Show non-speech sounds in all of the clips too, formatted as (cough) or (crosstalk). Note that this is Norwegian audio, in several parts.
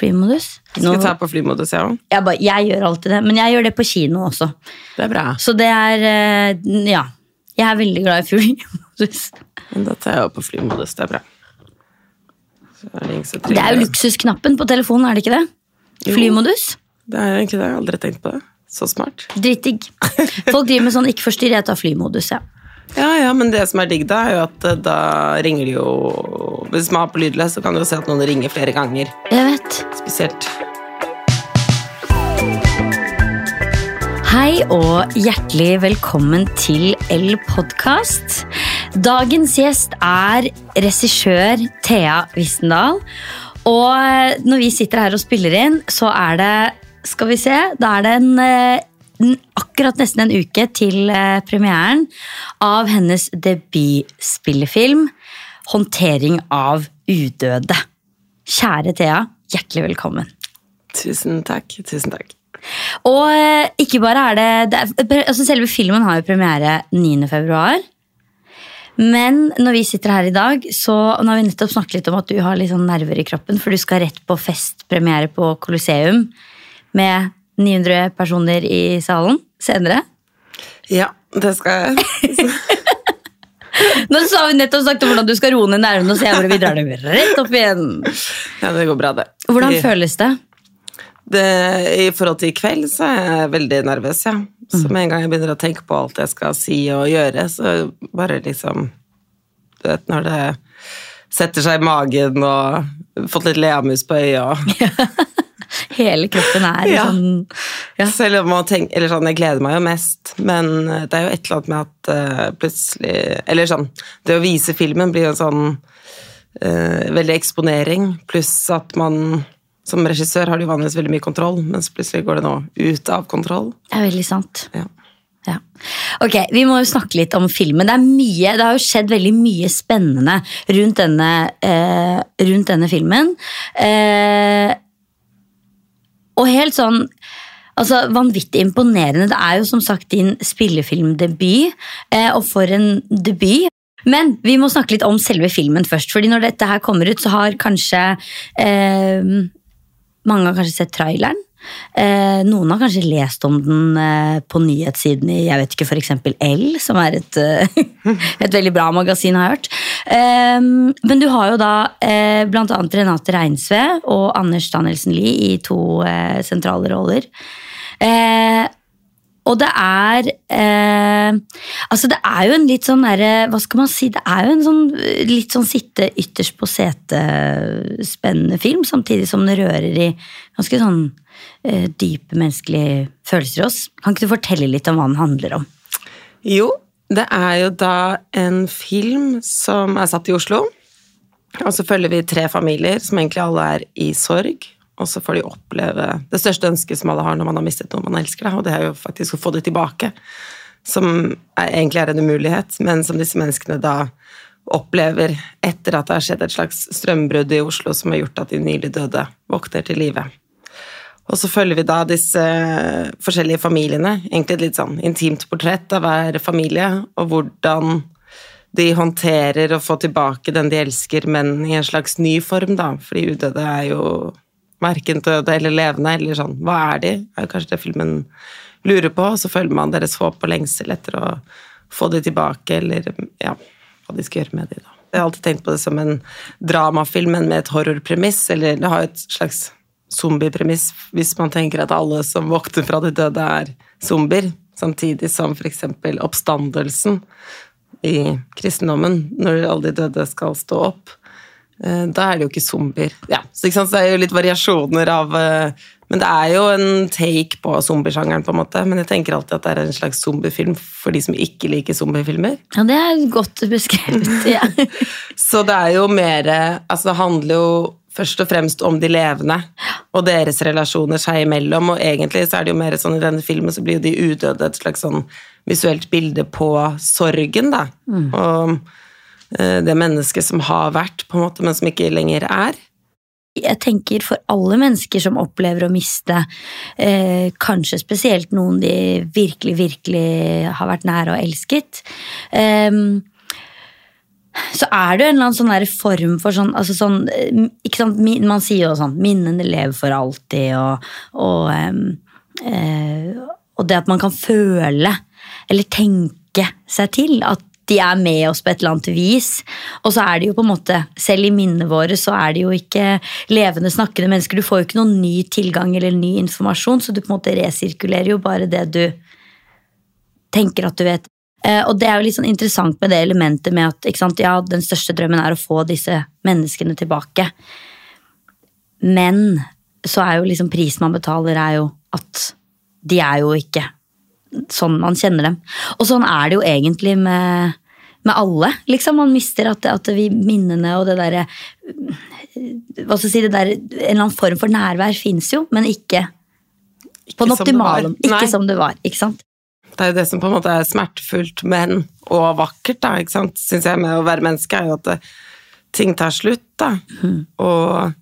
flymodus. Skal jeg ta på flymodus, jeg òg? jeg, bare, jeg gjør alltid det, men jeg gjør det på kino også. Det er bra. Så det er eh, Ja. Jeg er veldig glad i flymodus. Men da tar jeg opp på flymodus. Det er bra. Så er det ingen som Det er jo luksusknappen på telefonen, er det ikke det? Jo. Flymodus. Det er egentlig det. Jeg har aldri tenkt på det. Så smart. Dritdigg. Folk driver med sånn 'ikke forstyrr, jeg tar flymodus', ja. Ja, ja, men det som er digg da, er jo at eh, da ringer de jo Hvis man har på lydløs, så kan du jo se at noen ringer flere ganger. Jeg vet. Spesielt. Hei og hjertelig velkommen til L podkast. Dagens gjest er regissør Thea Wissendal. Og når vi sitter her og spiller inn, så er det Skal vi se, da er det en, eh, akkurat nesten en uke til eh, premieren av hennes debutspillefilm 'Håndtering av udøde'. Kjære Thea, hjertelig velkommen. Tusen takk. Tusen takk. Og eh, ikke bare er det, det er, altså Selve filmen har jo premiere 9. februar. Men når vi sitter her i dag, så nå har vi nettopp snakket litt om at du har litt sånn nerver i kroppen, for du skal rett på festpremiere på Colosseum med 900 personer i salen senere. Ja, det skal jeg. (laughs) Nå har vi nettopp sagt om hvordan du skal roe ned nervene og se hvor vi drar dem rett opp igjen. Ja, det går bra, det. Hvordan I, føles det? det I forhold til i kveld, så er jeg veldig nervøs, ja. Så Mm. med en gang jeg begynner å tenke på alt jeg skal si og gjøre, så bare liksom Du vet når det setter seg i magen og fått litt leamus på øyet og (laughs) Hele kroppen er Ja. sånn ja. Selv om man tenker, eller sånn, Jeg gleder meg jo mest, men det er jo et eller annet med at uh, plutselig Eller sånn Det å vise filmen blir en sånn uh, veldig eksponering, pluss at man som regissør har du vanligvis veldig mye kontroll, mens plutselig går det nå ut av kontroll. Det er veldig sant. Ja. Ja. Ok, Vi må jo snakke litt om filmen. Det, mye, det har jo skjedd veldig mye spennende rundt denne, eh, rundt denne filmen. Eh, og helt sånn altså Vanvittig imponerende. Det er jo som sagt din spillefilmdebut, eh, og for en debut. Men vi må snakke litt om selve filmen først. fordi når dette her kommer ut, så har kanskje eh, Mange har kanskje sett traileren. Eh, noen har kanskje lest om den eh, på nyhetssiden i jeg vet ikke, eksempel L, som er et, eh, (laughs) et veldig bra magasin, har jeg hørt. Eh, men du har jo da eh, annet Renate Reinsve og Anders Danielsen Lie i to eh, sentrale roller. Eh, og det er eh, Altså, det er jo en litt sånn derre Hva skal man si? Det er jo en sånn litt sånn sitte ytterst på setet-spennende film, samtidig som den rører i ganske sånn eh, dype menneskelige følelser i oss. Kan ikke du fortelle litt om hva den handler om? Jo, det er jo da en film som er satt i Oslo. Og så følger vi tre familier som egentlig alle er i sorg. Og så får de oppleve det største ønsket som alle har når man har mistet noe man elsker, da, og det er jo faktisk å få det tilbake. Som er, egentlig er en umulighet, men som disse menneskene da opplever etter at det har skjedd et slags strømbrudd i Oslo som har gjort at de nylig døde våkner til live. Og så følger vi da disse forskjellige familiene, egentlig et litt sånn intimt portrett av hver familie, og hvordan de håndterer å få tilbake den de elsker, men i en slags ny form, da. Fordi udøde er jo verken døde eller levende, eller sånn. Hva er de? er jo kanskje det filmen lurer på, og så følger man deres håp og lengsel etter å få de tilbake, eller ja, hva de skal gjøre med de, da. Jeg har alltid tenkt på det som en dramafilm, men med et horrorpremiss, eller det har et slags zombiepremiss hvis man tenker at alle som våkner fra de døde, er zombier, samtidig som f.eks. oppstandelsen i kristendommen, når alle de døde skal stå opp. Eh, Da er det jo ikke zombier. Ja, så, ikke sant? så det er jo litt variasjoner av eh, Men det er jo en take på zombiesjangeren, på en måte. Men jeg tenker alltid at det er en slags zombiefilm for de som ikke liker zombiefilmer. Ja, det er godt beskrevet. (laughs) Ja. Så det er jo mer Altså, det handler jo først og fremst om de levende og deres relasjoner seg imellom, og egentlig så er det jo mer sånn i denne filmen så blir jo de udøde et slags sånn visuelt bilde på sorgen, da. Og eh, det mennesket som har vært, på en måte, men som ikke lenger er. jeg tenker for alle mennesker som opplever å miste eh, kanskje spesielt noen de virkelig, virkelig har vært nære og elsket. Eh, så er det jo en eller annen sånn form for sånn, altså sånn eh, sant, Man sier jo sånn 'minnene lever for alltid', og, og, eh, og det at man kan føle eller tenke seg til at de er med oss på et eller annet vis. Og så er det jo på en måte, selv i minnene våre, så er det jo ikke levende, snakkende mennesker. Du får jo ikke noen ny tilgang eller ny informasjon, så du på en måte resirkulerer jo bare det du tenker at du vet. Eh, og det er jo litt sånn interessant med det elementet med at sant, ja, den største drømmen er å få disse menneskene tilbake. Men så er jo liksom prisen man betaler, er jo at de er jo ikke sånn man kjenner dem. Og sånn er det jo egentlig med, med alle. liksom Man mister at, at vi minnene og det derre Hva skal jeg si, det der, En eller annen form for nærvær fins jo, men ikke på den optimale. Ikke som det var. ikke sant? Det er jo det som på en måte er smertefullt, men og vakkert, da, ikke sant, syns jeg, med å være menneske, er jo at det, ting tar slutt, da. Og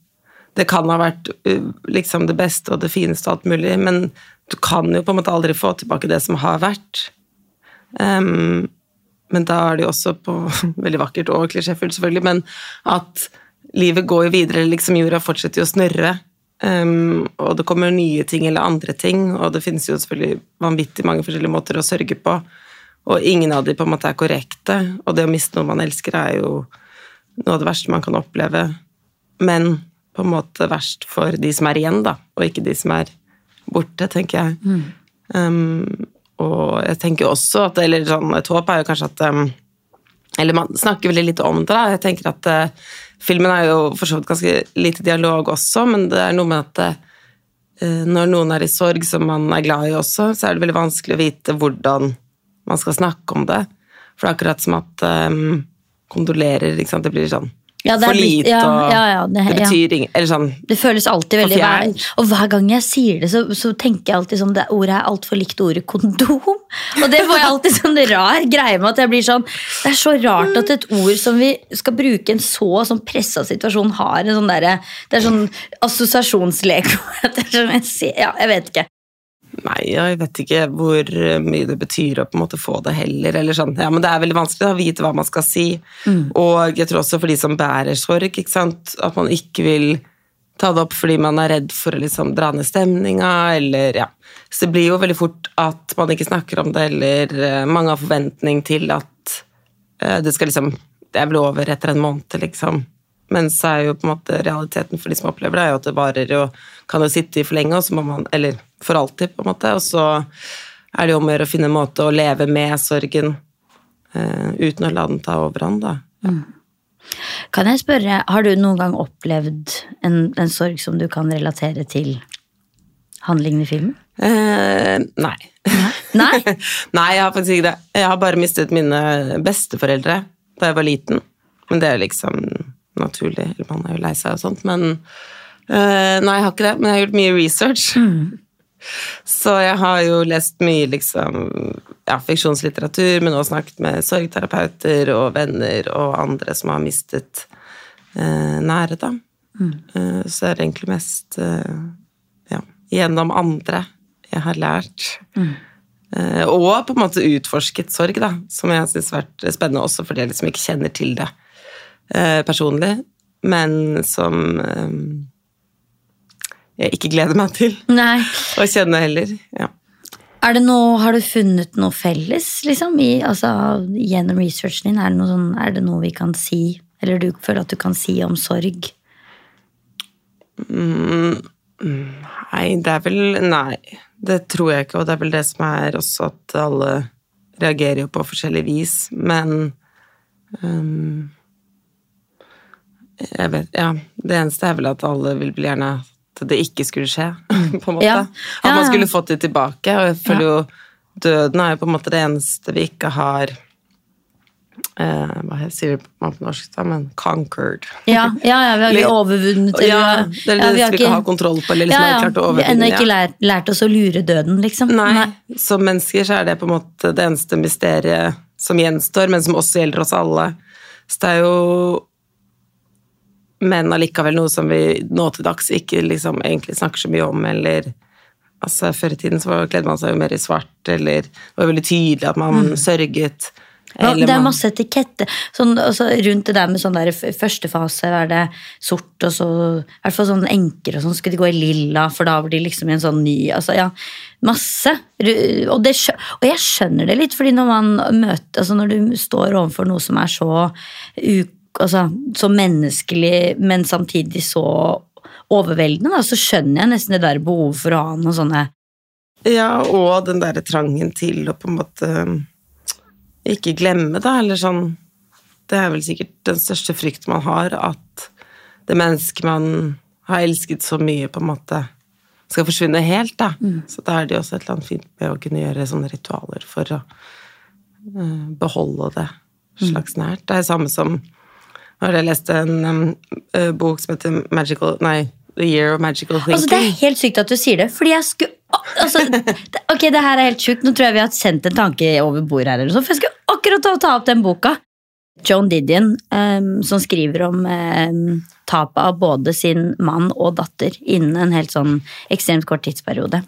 det kan ha vært uh, liksom det beste og det fineste og alt mulig, men du kan jo på en måte aldri få tilbake det som har vært. Em, men da er det jo også på (laughs) veldig vakkert og klisjéfullt, selvfølgelig, men at livet går jo videre, liksom jorda fortsetter jo å snurre. Um, og det kommer nye ting eller andre ting, og det finnes jo selvfølgelig vanvittig mange forskjellige måter å sørge på. Og ingen av de på en måte er korrekte, og det å miste noe man elsker, er jo noe av det verste man kan oppleve. Men på en måte verst for de som er igjen, da, og ikke de som er borte, tenker jeg. Um, og jeg tenker også at Eller sånn, et håp er jo kanskje at um, Eller man snakker veldig lite om det. da, Jeg tenker at uh, Filmen er jo for så vidt ganske lite dialog også, men det er noe med at uh, når noen er i sorg som man er glad i også, så er det veldig vanskelig å vite hvordan man skal snakke om det. For det er akkurat som at um, kondolerer, ikke sant, det blir sånn Ja, for blitt- lite, ja, og ja, ja, det- det, betyr ingen Eller sånn Det føles alltid veldig hver. Og hver gang jeg sier det, så, så tenker jeg alltid sånn det ordet er altfor likt ordet kondom. (laughs) Og det får jeg alltid sånn rar greie med at jeg blir sånn Det er så rart at et ord som vi skal bruke i en så sånn pressa situasjon, har en sånn derre Det er sånn assosiasjonslek. (laughs) Det sånn, Ja, jeg vet ikke. Nei, jeg vet ikke hvor mye det betyr å på en måte få det heller. Eller sånn. ja, men det er veldig vanskelig å vite hva man skal si. Og jeg tror også for de som bærer sorg, ikke sant? at man ikke vil ta det opp fordi man er redd for å liksom dra ned stemninga, eller ja. Så det blir jo veldig fort at man ikke snakker om det, eller eh, mange har forventning til at eh, det skal liksom Det er vel over etter en måned, liksom. Men så er jo på en måte realiteten for de som opplever det, er jo at det varer og kan jo sitte i for lenge, og så må man Eller for alltid, på en måte. Og så er det jo om å gjøre å finne en måte å leve med sorgen eh, uten å la den ta overhånd, da. Kan jeg spørre, har du noen gang opplevd en, en sorg som du kan relatere til handlingen i filmen? Eh, nei. Nei? nei, (laughs) jeg har faktisk ikke det. Jeg har bare mistet mine besteforeldre da jeg var liten. Men det er jo liksom naturlig. Man er jo lei seg og sånt. Men eh, nei, jeg har ikke det. Men jeg har gjort mye research. Så jeg har jo lest mye liksom, ja, fiksjonslitteratur, men også snakket med sorgterapeuter og venner og andre som har mistet eh, nære, da. Eh, så er det egentlig mest eh, ja, gjennom andre jeg har lært. Eh, og på en måte utforsket sorg, da, som jeg syns har vært spennende også fordi jeg liksom ikke kjenner til det eh, personlig, men som eh, jeg ikke gleder meg til Nei. å kjenne heller. Ja. Er det noe, har du funnet noe felles liksom, i, altså, gjennom researchen din? Er det, sånn, er det noe vi kan si, eller du føler at du kan si om sorg? Nei, det er vel Nei, det tror jeg ikke, og det er vel det som er også at alle reagerer jo på forskjellig vis, men um, Jeg vet Ja, det eneste er vel at alle vil bli gjerne at det ikke skulle skje, (laughs) på en måte. Ja. At man skulle fått det tilbake, og jeg føler jo døden er jo på en måte det eneste vi ikke har eh, Hva sier man på norsk, da? Men conquered. Ja, ja, ja vi har ikke overvunnet eller- Ja, det er ja, vi ikke har kontroll på, eller liksom har klart å Vi har ennå ikke ja. lært, lært oss å lure døden, liksom. Nei, som mennesker så er det på en måte det eneste mysteriet som gjenstår, men som også gjelder oss alle. Så det er jo Men allikevel noe som vi nå til dags ikke liksom egentlig snakker så mye om, eller altså Før i tiden så kledde man seg jo mer i svart, eller det var veldig tydelig at man sørget Ja, Det er masse etikette. Sånn, altså, rundt det der med sånn der første fase er det sort, og så i hvert fall sånn enker og sånn. Skal de gå i lilla, for da blir de liksom i en sånn ny altså, ja, Masse. Og, det, og jeg skjønner det litt, fordi når man møter altså Når du står overfor noe som er så u, altså, så menneskelig, men samtidig så overveldende, da, så skjønner jeg nesten det der behovet for å ha noen sånne Ja, og den derre trangen til å på en måte ikke glemme, da, eller sånn Det er vel sikkert den største frykten man har, at det mennesket man har elsket så mye, på en måte skal forsvinne helt, da. Så da er det jo også et eller annet fint med å kunne gjøre sånne ritualer for å eh, beholde det slags nært. Det er samme som Har jeg lest en um, eh, bok som heter Magical Nei, The Year of Magical Thinking? Altså, det er helt sykt at du sier det, fordi jeg skulle altså, (laughs) Ok, det her er helt sjukt. Nå tror jeg vi har sendt en tanke over bordet her, eller sånt, for jeg skulle akkurat ta, ta opp den boka. Joan Didion, um, som skriver om um, tapet av både sin mann og datter innen en helt sånn ekstremt kort tidsperiode.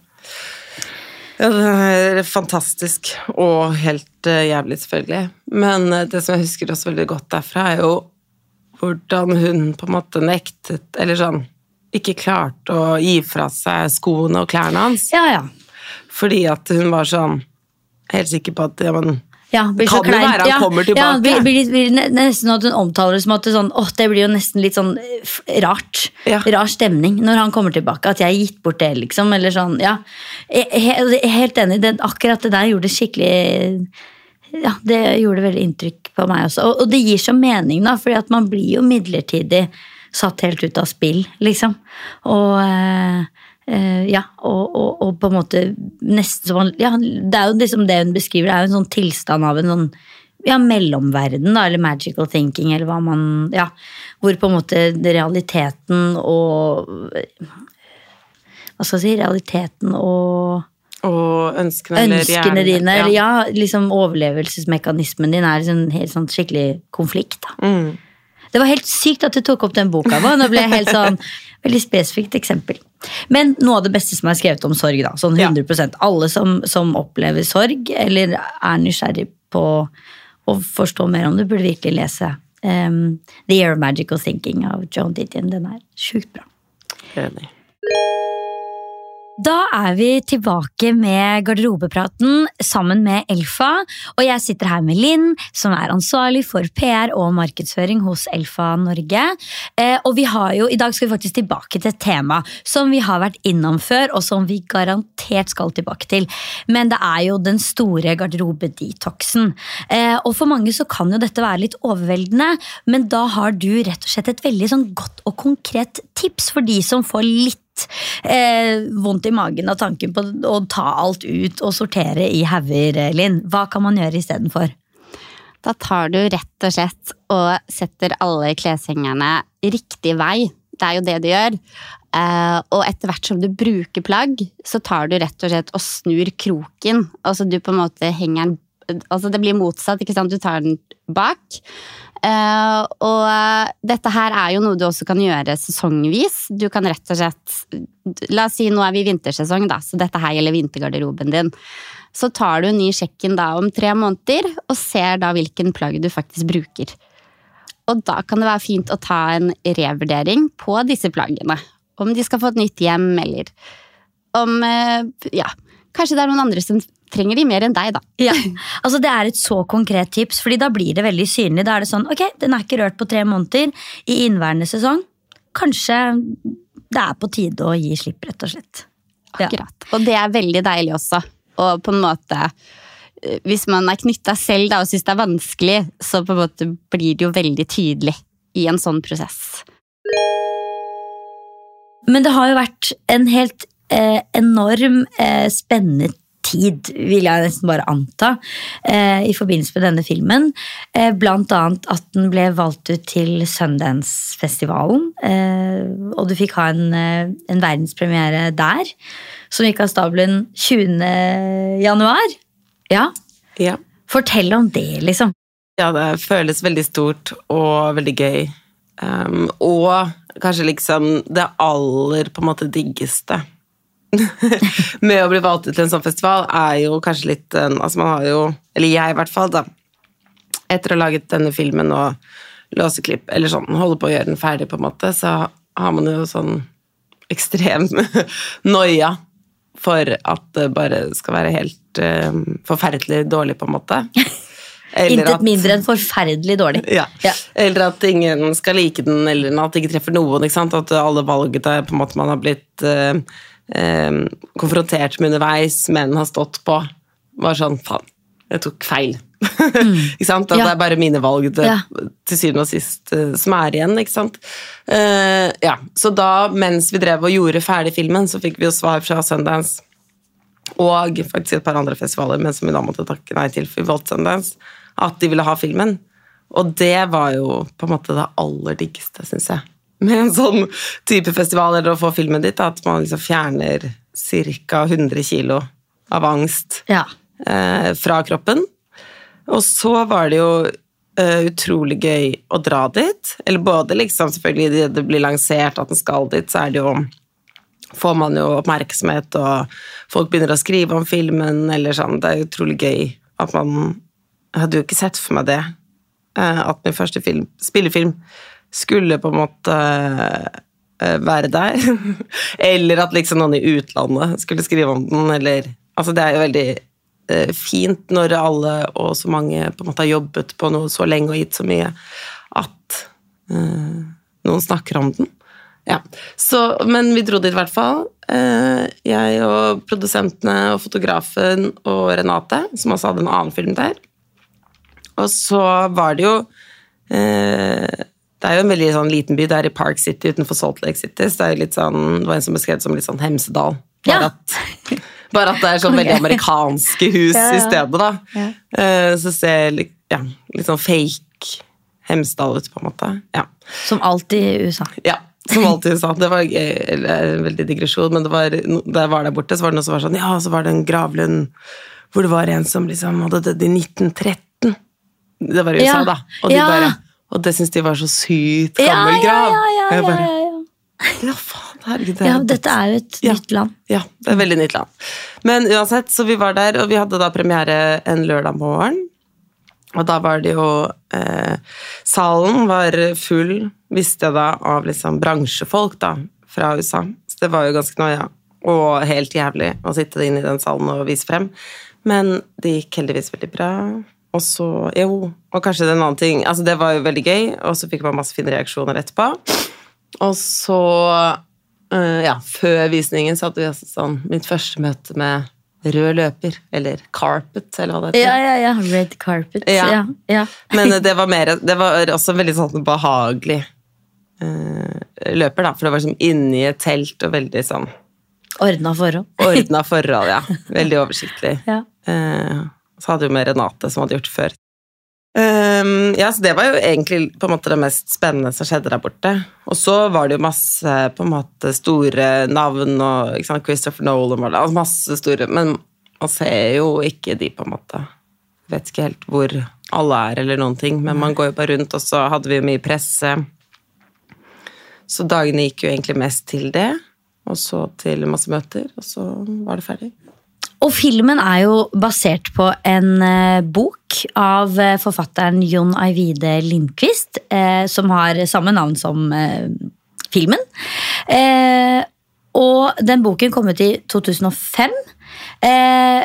Ja, det er fantastisk og helt uh, jævlig, selvfølgelig. Men uh, det som jeg husker også veldig godt derfra, er jo hvordan hun på en måte nektet, eller sånn ikke klarte å gi fra seg skoene og klærne hans. Ja, ja. Fordi at hun var sånn helt sikker på at ja, men Ja, blir Det kan jo være han ja, kommer Ja, tilbake. blir, blir, blir ne- nesten at hun omtaler det som at det, sånn, åh, det blir jo nesten litt sånn eh, rart. Ja. Rar stemning når han kommer tilbake. At jeg har gitt bort det, liksom. Eller sånn, ja. Jeg, helt enig. Det, akkurat det der gjorde skikkelig Ja, det gjorde veldig inntrykk på meg også. Og, og det gir så mening, da, fordi at man blir jo midlertidig satt helt ut av spill, liksom. Og eh, eh, ja, og, og, og på en måte nesten som man ja, Det er jo liksom det hun beskriver, det er jo en sånn tilstand av en sånn ja, mellomverden, da, eller magical thinking, eller hva man Ja, hvor på en måte realiteten og Hva skal jeg si? Realiteten og Og ønskene, ønskene dine, eller ja, liksom overlevelsesmekanismen din er en helt sånn skikkelig konflikt. da. Mm. Det var helt sykt at du tok opp den boka. Nå ble jeg helt sånn, (laughs) Veldig spesifikt eksempel. Men noe av det beste som er skrevet om sorg, da. Sånn 100% Alle som, som opplever sorg, eller er nysgjerrig på å forstå mer om det, burde virkelig lese um, The Year of Magical Thinking av Joan Didion. Den er sjukt bra. Enig. Da er vi tilbake med garderobepraten sammen med Elfa. Og jeg sitter her med Linn, som er ansvarlig for PR og markedsføring hos Elfa Norge. Eh, og vi har jo, i dag skal vi faktisk tilbake til et tema som vi har vært innom før, og som vi garantert skal tilbake til. Men det er jo den store garderobedetoxen. Eh, og for mange så kan jo dette være litt overveldende, men da har du rett og slett et veldig sånn godt og konkret tips for de som får litt eh, vondt i magen av tanken på å ta alt ut og sortere i hauger, eh, Linn. Hva kan man gjøre istedenfor? Da tar du rett og slett og setter alle kleshengerne riktig vei. Det er jo det du gjør. Eh, og etter hvert som du bruker plagg, så tar du rett og slett og snur kroken. Altså du på en måte henger den Altså det blir motsatt, ikke sant? Du tar den bak. Eh, og eh, dette her er jo noe du også kan gjøre sesongvis. Du kan rett og slett La oss si nå er vi i vintersesong, da, så dette her gjelder vintergarderoben din. Så tar du en ny sjekken da om tre måneder, og ser da hvilken plagg du faktisk bruker. Og da kan det være fint å ta en revurdering på disse plaggene. Om de skal få et nytt hjem, eller om uh, Ja, kanskje det er noen andre som trenger de mer enn deg, da. Ja, (laughs) altså Det er et så konkret tips, fordi da blir det veldig synlig. Da er det sånn, ok, Den er ikke rørt på tre måneder i innværende sesong. Kanskje det er på tide å gi slipp, rett og slett. Ja. Akkurat. Og det er veldig deilig også. Og på en måte eh, Hvis man er knytta selv da, og syns det er vanskelig, så på en måte blir det jo veldig tydelig i en sånn prosess. Men det har jo vært en helt eh, enorm eh, spennende tid, vil jeg nesten bare anta, eh, i forbindelse med denne filmen. Eh, blant annet at den ble valgt ut til Sundance-festivalen. Eh, og du fikk ha en, en verdenspremiere der, som gikk av stabelen 20. januar. Ja, Ja. fortell om det, liksom. Ja, det føles veldig stort og veldig gøy. Um, og kanskje liksom det aller på en måte diggeste (laughs) med å bli valgt ut til en sånn festival, er jo kanskje litt eh, Altså man har jo, eller jeg i hvert fall, da, etter å ha laget denne filmen og låseklipp, eller sånn, holde på å gjøre den ferdig, på en måte, så har man jo sånn ekstrem (laughs) noia for at det bare skal være helt uh, forferdelig dårlig, på en måte. (laughs) Intet mindre enn forferdelig dårlig. ja. Ja. Eller at ingen skal like den, eller at det ikke treffer noen. Ikke sant? At alle valgene på en måte man har blitt eh, eh, konfrontert med underveis, men har stått på, var sånn faen, jeg tok feil. (laughs) ikke sant? At Ja. det er bare mine valg det, Ja. til syvende og sist eh, som er igjen. ikke sant? Eh, ja. Så da, mens vi drev og gjorde ferdig filmen, så fikk vi jo svar fra Sundance og faktisk et par andre festivaler, men som vi da måtte takke nei til for vi valgte Sundance, at de ville ha filmen. Og det var jo på en måte det aller diggeste, syns jeg. (laughs) Med en sånn type festival, eller å få filmen ditt, at man liksom fjerner ca. 100 kilo av angst Ja. eh, fra kroppen. Og så var det jo eh, utrolig gøy å dra dit. Eller både liksom, selvfølgelig det, det blir lansert at den skal dit, så er det jo får man jo oppmerksomhet, og folk begynner å skrive om filmen, eller sånn. Det er utrolig gøy at man Jeg hadde jo ikke sett for meg det. eh, At min første film, spillefilm skulle på en måte eh, være der. (laughs) eller at liksom noen i utlandet skulle skrive om den, eller Altså, det er jo veldig eh, fint når alle og så mange på en måte har jobbet på noe så lenge og gitt så mye, at uh, noen snakker om den. Ja, så, Men vi dro dit i hvert fall. Uh, jeg og produsentene og fotografen og Renate, som også hadde en annen film der. Og så var det jo eh, Det er jo en veldig sånn liten by. Det er i Park City utenfor Salt Lake City. Så det er litt sånn, det var en som beskrev det som litt sånn Hemsedal. Bare, Ja. at, (laughs) bare at det er sånn veldig amerikanske hus Ja, ja. i stedet, da. Eh, så ser litt, ja, litt sånn fake Hemsedal ut, på en måte. Ja. Som alltid i USA. Ja, som alltid sa. Det var en veldig digresjon, men det var, da jeg var der borte, så var det noe som var sånn Ja, så var det en gravlund hvor det var en som liksom hadde dødd i 1913. Det var i USA, Ja, da. Og, de ja. bare, og det syns de var så sykt gammel grav. ja, ja, ja, ja, ja. faen, herregud. det ja, dette er jo et nytt land. ja, det er veldig nytt land. Men uansett, så vi var der, og vi hadde da premiere en lørdag morgen. Og da var det jo eh, Salen var full, visste jeg da, av liksom bransjefolk da, fra USA. Så det var jo ganske noia. Og helt jævlig å sitte inne i den salen og vise frem. Men det gikk heldigvis veldig bra. Og så, jo, og kanskje det er en annen ting Altså, det var jo veldig gøy, og så fikk man masse fine reaksjoner etterpå. Og så uh, Ja, før visningen så hadde vi altså sånn mitt første møte med rød løper, eller carpet, eller hva det heter. Ja, ja, ja. Red carpet. Ja. Ja. Ja. (laughs) Men det var, mer, det var også veldig sånn behagelig uh, løper, da, for det var liksom inni et telt og veldig sånn Ordna forhold. ordna (laughs) forhold, ja. Veldig oversiktlig. Ja. Eh, så hadde jo med Renate, som hadde gjort før. Um, ja, så Det var jo egentlig på en måte det mest spennende som skjedde der borte. Og så var det jo masse på en måte store navn, og ikke sant, Christopher Nolan var det, altså masse store Men man ser jo ikke de, på en måte. Vet ikke helt hvor alle er, eller noen ting, men man går jo bare rundt, og så hadde vi jo mye presse. Så dagene gikk jo egentlig mest til det, og så til masse møter, og så var det ferdig. Og filmen er jo basert på en eh, bok av eh, forfatteren Jon Ajvide Lindqvist, eh, som har samme navn som filmen. Og den boken kom ut i 2005. Eh,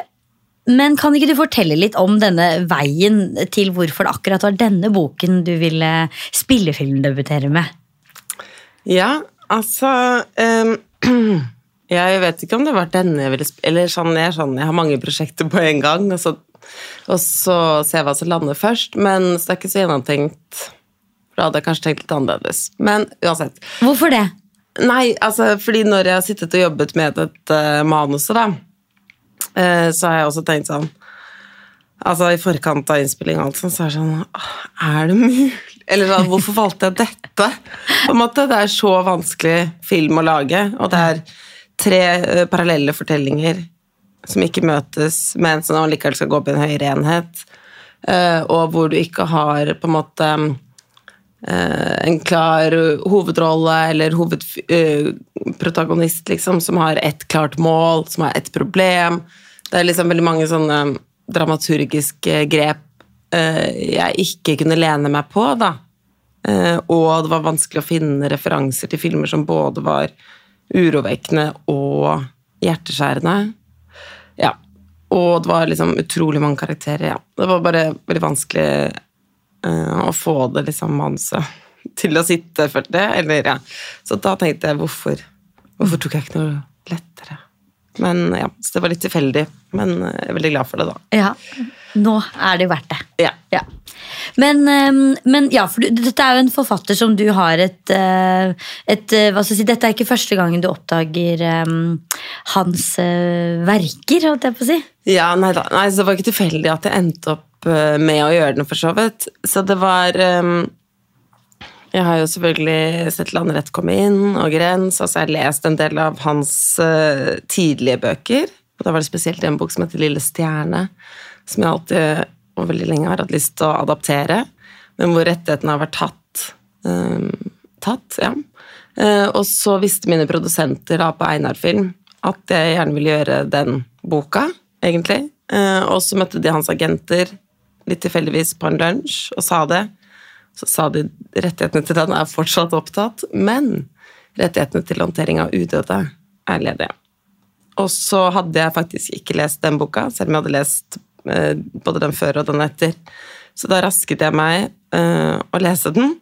men kan ikke du fortelle litt om denne veien til hvorfor det akkurat var denne boken du ville spillefilmdebutere med? Ja, altså ehm, (clears throat) Jeg vet ikke om det var denne jeg ville Eller sånn, jeg, sånn, jeg har mange prosjekter på en gang, og så, og så ser jeg hva som lander først. Men så det er ikke så gjennomtenkt. For da hadde jeg kanskje tenkt litt annerledes. Men uansett. Hvorfor det? Nei, altså, fordi når jeg har sittet og jobbet med dette manuset, da, uh, så har jeg også tenkt sånn Altså, I forkant av innspilling og alt sånt, så er det sånn Er det mulig? Eller sånn, hvorfor valgte jeg dette? På en måte, Det er så vanskelig film å lage, og det er tre eh, parallelle fortellinger som ikke møtes, men som allikevel skal gå opp i en høyere enhet, eh, og hvor du ikke har på en måte eh, en klar hovedrolle eller hovedprotagonist, liksom, som har ett klart mål, som har ett problem. Det er liksom veldig mange sånne dramaturgiske grep jeg ikke kunne lene meg på, da. Og det var vanskelig å finne referanser til filmer som både var urovekkende og hjerteskjærende. Ja. Og det var liksom utrolig mange karakterer, ja. Det var bare veldig vanskelig uh, å få det liksom manuset (laughs) til å sitte, følte jeg. Eller, ja. Så da tenkte jeg hvorfor, hvorfor tok jeg ikke noe lettere? Men ja, så det var litt tilfeldig. Men jeg er veldig glad for det, da. Ja, nå er det verdt det. Ja. Ja. Men, ehm, men ja, for dette er jo en forfatter som du har et, eh, et eh, hva skal jeg si, Dette er ikke første gangen du oppdager um, hans eh, verker, holdt jeg på å si. Ja, nei da. Nei, så det var ikke tilfeldig at jeg endte opp med å gjøre den, for så vidt. Så det var um, Jeg har jo selvfølgelig sett 'Landrett komme inn' og 'Grens', og så har jeg lest en del av hans uh, tidlige bøker. Og da var det spesielt en bok som heter 'Lille stjerne', som jeg alltid og veldig lenge har hatt lyst til å adaptere, men hvor rettighetene har vært tatt. ehm, tatt, ja. Eh, og så visste mine produsenter da på Einar Film at jeg gjerne ville gjøre den boka, egentlig. Eh, og så møtte de hans agenter litt tilfeldigvis på en lunsj og sa det. Så sa de rettighetene til den er fortsatt opptatt, men rettighetene til håndtering av udøde er ledige. Og så hadde jeg faktisk ikke lest den boka, selv om jeg hadde lest både den før og den etter. Så da rasket jeg meg uh, å lese den.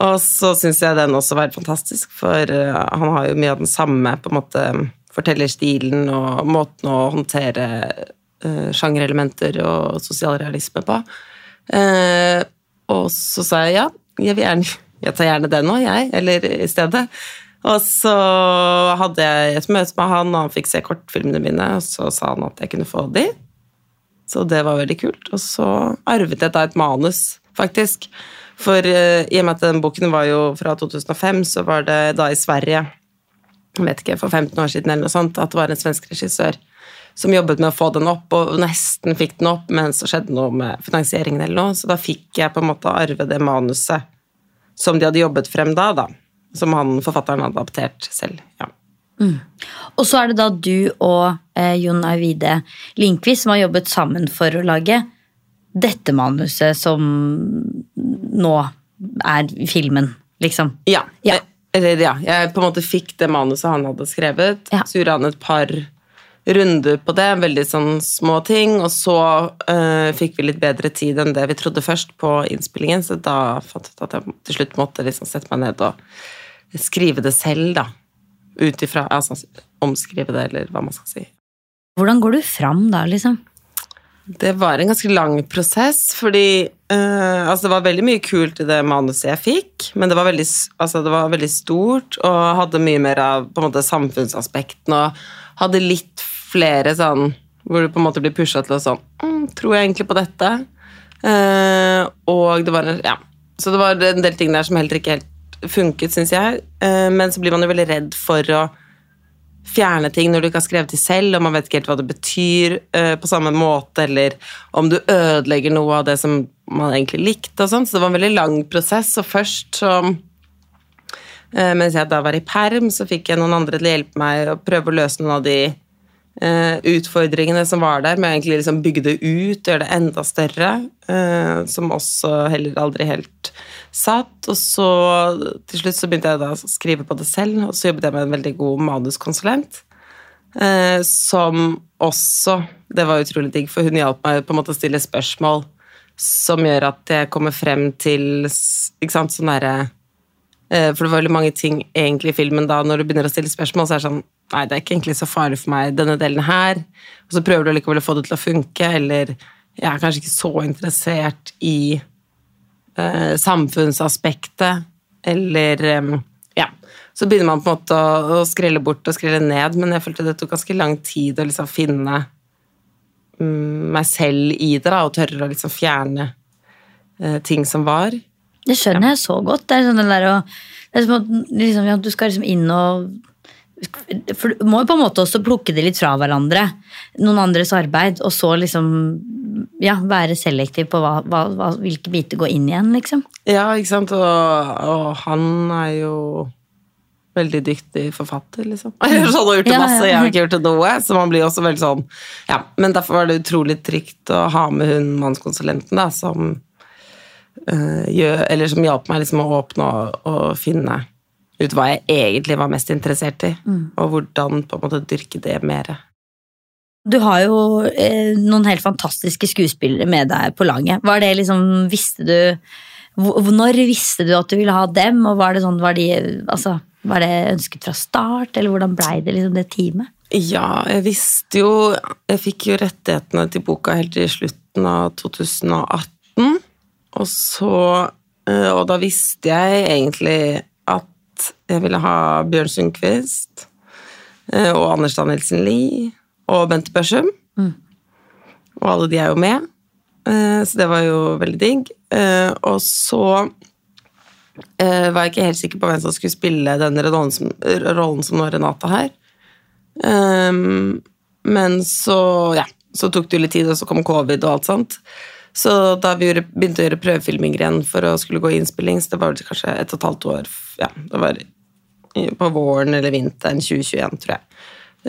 Og så syns jeg den også var fantastisk, for uh, han har jo mye av den samme på en måte fortellerstilen og måten å håndtere uh, sjangerelementer og sosialrealisme på. Uh, og så sa jeg ja, jeg gjerne jeg tar gjerne den nå, jeg, eller i stedet. Og så hadde jeg et møte med han, og han fikk se kortfilmene mine, og så sa han at jeg kunne få de. Så det var veldig kult. Og så arvet jeg da et manus, faktisk. For uh, i og med at den boken var jo fra 2005, så var det da i Sverige, jeg vet ikke, for 15 år siden eller noe sånt, at det var en svensk regissør som jobbet med å få den opp, og nesten fikk den opp, men så skjedde noe med finansieringen eller noe, så da fikk jeg på en måte arve det manuset som de hadde jobbet frem da, da. Som han, forfatteren hadde adaptert selv. ja. Og så er det da du og eh, Jon Arvide Lindqvist som har jobbet sammen for å lage dette manuset som nå er filmen, liksom. Ja. Ja. Eller ja, jeg på en måte fikk det manuset han hadde skrevet, Ja. så gjorde han et par runder på det, veldig sånn små ting, og så eh, fikk vi litt bedre tid enn det vi trodde først på innspillingen, så da fant jeg ut at jeg til slutt måtte liksom sette meg ned og skrive det selv, da. Ut ifra Altså omskrive det, eller hva man skal si. Hvordan går du fram da, liksom? Det var en ganske lang prosess, fordi uh, altså det var veldig mye kult i det manuset jeg fikk, men det var veldig, altså det var veldig stort og hadde mye mer av på en måte samfunnsaspekten og hadde litt flere sånn hvor du på en måte blir pusha til å sånn mm, Tror jeg egentlig på dette? Uh, og det var ja, Så det var en del ting der som heller ikke helt funket, syns jeg. Eh, men så blir man jo veldig redd for å fjerne ting når du ikke har skrevet de selv, og man vet ikke helt hva det betyr eh, på samme måte, eller om du ødelegger noe av det som man egentlig likte og sånn. Så det var en veldig lang prosess, og først så eh, Mens jeg da var i perm, så fikk jeg noen andre til å hjelpe meg å prøve å løse noen av de utfordringene som var der, med å liksom bygge det ut, gjøre det enda større, eh, som også heller aldri helt satt. Og så til slutt så begynte jeg da å skrive på det selv, og så jobbet jeg med en veldig god manuskonsulent. Eh, som også Det var utrolig digg, for hun hjalp meg på en måte å stille spørsmål som gjør at jeg kommer frem til ikke sant, sånn derre eh, For det var veldig mange ting egentlig i filmen da, når du begynner å stille spørsmål, så er det sånn Nei, det er ikke egentlig så farlig for meg, denne delen her. Og så prøver du likevel å få det til å funke, eller jeg er kanskje ikke så interessert i eh, samfunnsaspektet, eller eh, Ja. Så begynner man på en måte å, å skrelle bort og skrelle ned, men jeg følte det tok ganske lang tid å liksom finne mm, meg selv i det, da, og tørre å liksom fjerne eh, ting som var. Det skjønner jeg så godt. Det er sånn den der å liksom, ja, Du skal liksom inn og For du må jo på en måte også plukke det litt fra hverandre. Noen andres arbeid, og så liksom ja, være selektiv på hva, hva, hvilke biter går inn igjen, liksom. Ja, ikke sant, og, og han er jo veldig dyktig forfatter, liksom. Så (laughs) han har gjort det masse, jeg har ikke gjort det noe. Så man blir også veldig sånn Ja, men derfor var det utrolig trygt å ha med hun mannskonsulenten, da, som øh, gjør Eller som hjalp meg liksom å åpne og, og finne ut hva jeg egentlig var mest interessert i, og hvordan på en måte dyrke det mer. Du har jo eh, noen helt fantastiske skuespillere med deg på laget. Var det liksom, visste du Når visste du at du ville ha dem, og var det sånn, var de, altså, var det ønsket fra start, eller hvordan blei det liksom det teamet? Ja, jeg visste jo Jeg fikk jo rettighetene til boka helt i slutten av 2018. Og så eh, Og da visste jeg egentlig jeg ville ha Bjørn Sundquist eh, og Anders Danielsen Lie og Bente Børsum. Og alle de er jo med, eh, så det var jo veldig digg. Eh, Og så var jeg ikke helt sikker på hvem som skulle spille den rollen som, rollen som nå Renate har. Um, men så, ja, så tok det jo litt tid, og så kom covid og alt sånt. Så da vi gjorde, begynte å gjøre prøvefilming igjen for å skulle gå i innspilling, så det var vel kanskje et og et halvt år ja, det var på våren eller vinteren 2021, tror jeg.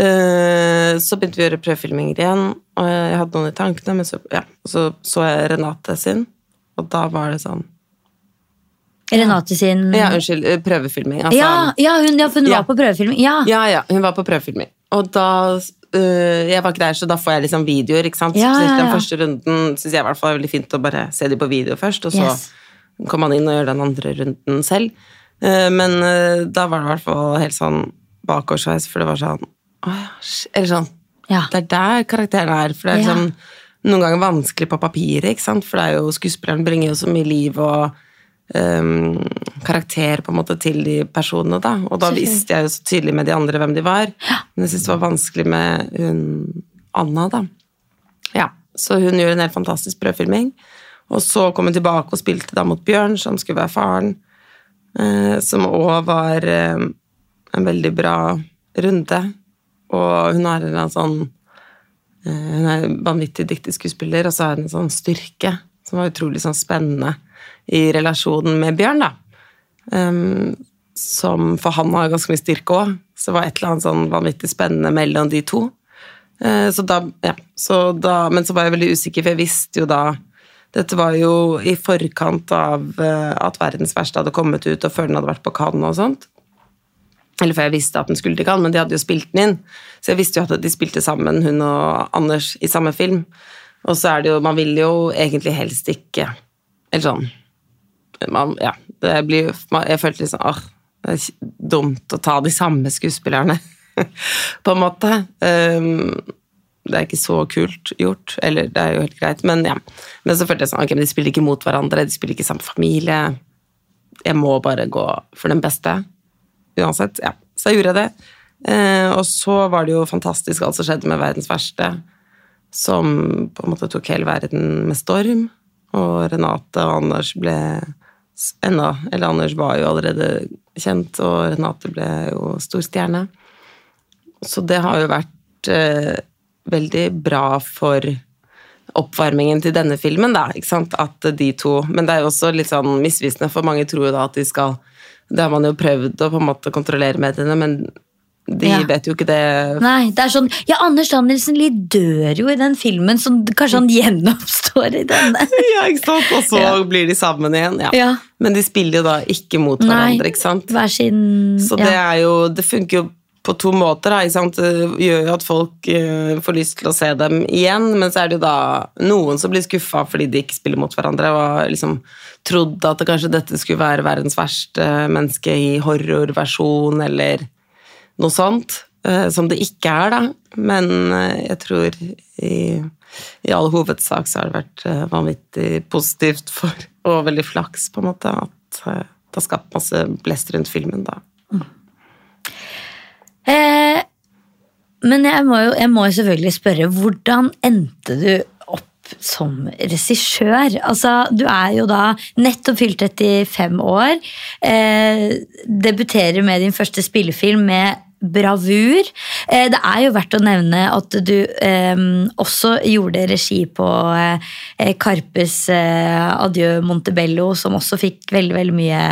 Eh, så begynte vi å gjøre prøvefilminger igjen, og jeg hadde noen i tankene, men så, ja, så så jeg Renate sin, og da var det sånn Renate sin Ja, unnskyld, eh, prøvefilming. Altså, ja, ja, hun, ja, hun var på prøvefilming. Ja. Ja, ja, hun var på prøvefilming. Og da øh, Jeg var ikke der, så da får jeg liksom videoer, ikke sant. Ja, så ja, den ja. første runden syns jeg i hvert fall er veldig fint å bare se de på video først, og så Yes. kommer man inn og gjør den andre runden selv. Uh, men uh, da var det i hvert fall helt sånn bakoversveis, for det var sånn Eller sånn Ja. Det er der karakteren er. For det er Ja. liksom noen ganger vanskelig på papiret, ikke sant. For det er jo skuespilleren bringer jo så mye liv og um, karakter på en måte til de personene, da. Og da visste jeg jo så tydelig med de andre hvem de var. Men jeg syntes det var vanskelig med hun Anna, da. Ja, Så hun gjorde en helt fantastisk prøvefilming. Og så kom hun tilbake og spilte da mot Bjørn, som skulle være faren. Uh, som òg var uh, en veldig bra runde. Og hun har en sånn eh, Hun er en vanvittig dyktig skuespiller, og så har hun en sånn styrke som var utrolig sånn spennende i relasjonen med Bjørn, da. Um, som For han har ganske mye styrke òg, så det var et eller annet sånn vanvittig spennende mellom de to. Eh, Så da, ja, så da, men så var jeg veldig usikker, for jeg visste jo da Dette var jo i forkant av eh, at 'Verdens verste' hadde kommet ut, og før den hadde vært på Cannes og sånt. Eller før jeg visste at den skulle til Cannes, men de hadde jo spilt den inn. Så jeg visste jo at de spilte sammen, hun og Anders, i samme film. Og så er det jo Man vil jo egentlig helst ikke Eller sånn man, Ja, det blir man- Jeg følte liksom åh, det er dumt å ta de samme skuespillerne, (laughs) på en måte. Um, det er ikke så kult gjort, eller det er jo helt greit, men ja. Men så følte jeg sånn, ok, men de spiller ikke mot hverandre, de spiller ikke samme familie. Jeg må bare gå for den beste, uansett. Ja, så jeg gjorde det. Eh, og så var det jo fantastisk alt som skjedde med Verdens verste, som på en måte tok hele verden med storm. Og Renate og Anders ble enda Eller Anders var jo allerede kjent, og Renate ble jo stor stjerne. Så det har jo vært eh, veldig bra for oppvarmingen til denne filmen, da, ikke sant? At de to Men det er jo også litt sånn misvisende, for mange tror jo da at de skal Det har man jo prøvd å på en måte kontrollere mediene, men de Ja. vet jo ikke det Nei, det er sånn Ja, Anders Danielsen Lie dør jo i den filmen, så kanskje han gjenoppstår i denne. (laughs) Ja, ikke sant? Og så Ja. blir de sammen igjen. Ja. Ja. Men de spiller jo da ikke mot Nei, hverandre, ikke sant? Hver sin Så det er jo Det funker jo på to måter, ikke sant? Det gjør jo at folk eh, får lyst til å se dem igjen, men så er det jo da noen som blir skuffa fordi de ikke spiller mot hverandre, og liksom trodde at det kanskje dette skulle være verdens verste menneske i horrorversjon, eller noe sånt. eh, Som det ikke er, da. Men eh, jeg tror i, i all hovedsak så har det vært eh, vanvittig positivt for, (laughs) og veldig flaks, på en måte, at det har skapt masse blest rundt filmen, da. Eh, men jeg må, jo, jeg må selvfølgelig spørre, hvordan endte du opp som regissør? Altså, du er jo da nettopp fylt 35 år. Eh, debuterer med din første spillefilm med bravur. Eh, det er jo verdt å nevne at du eh, også gjorde regi på eh, Karpes Adjø Montebello, som også fikk veldig, veldig mye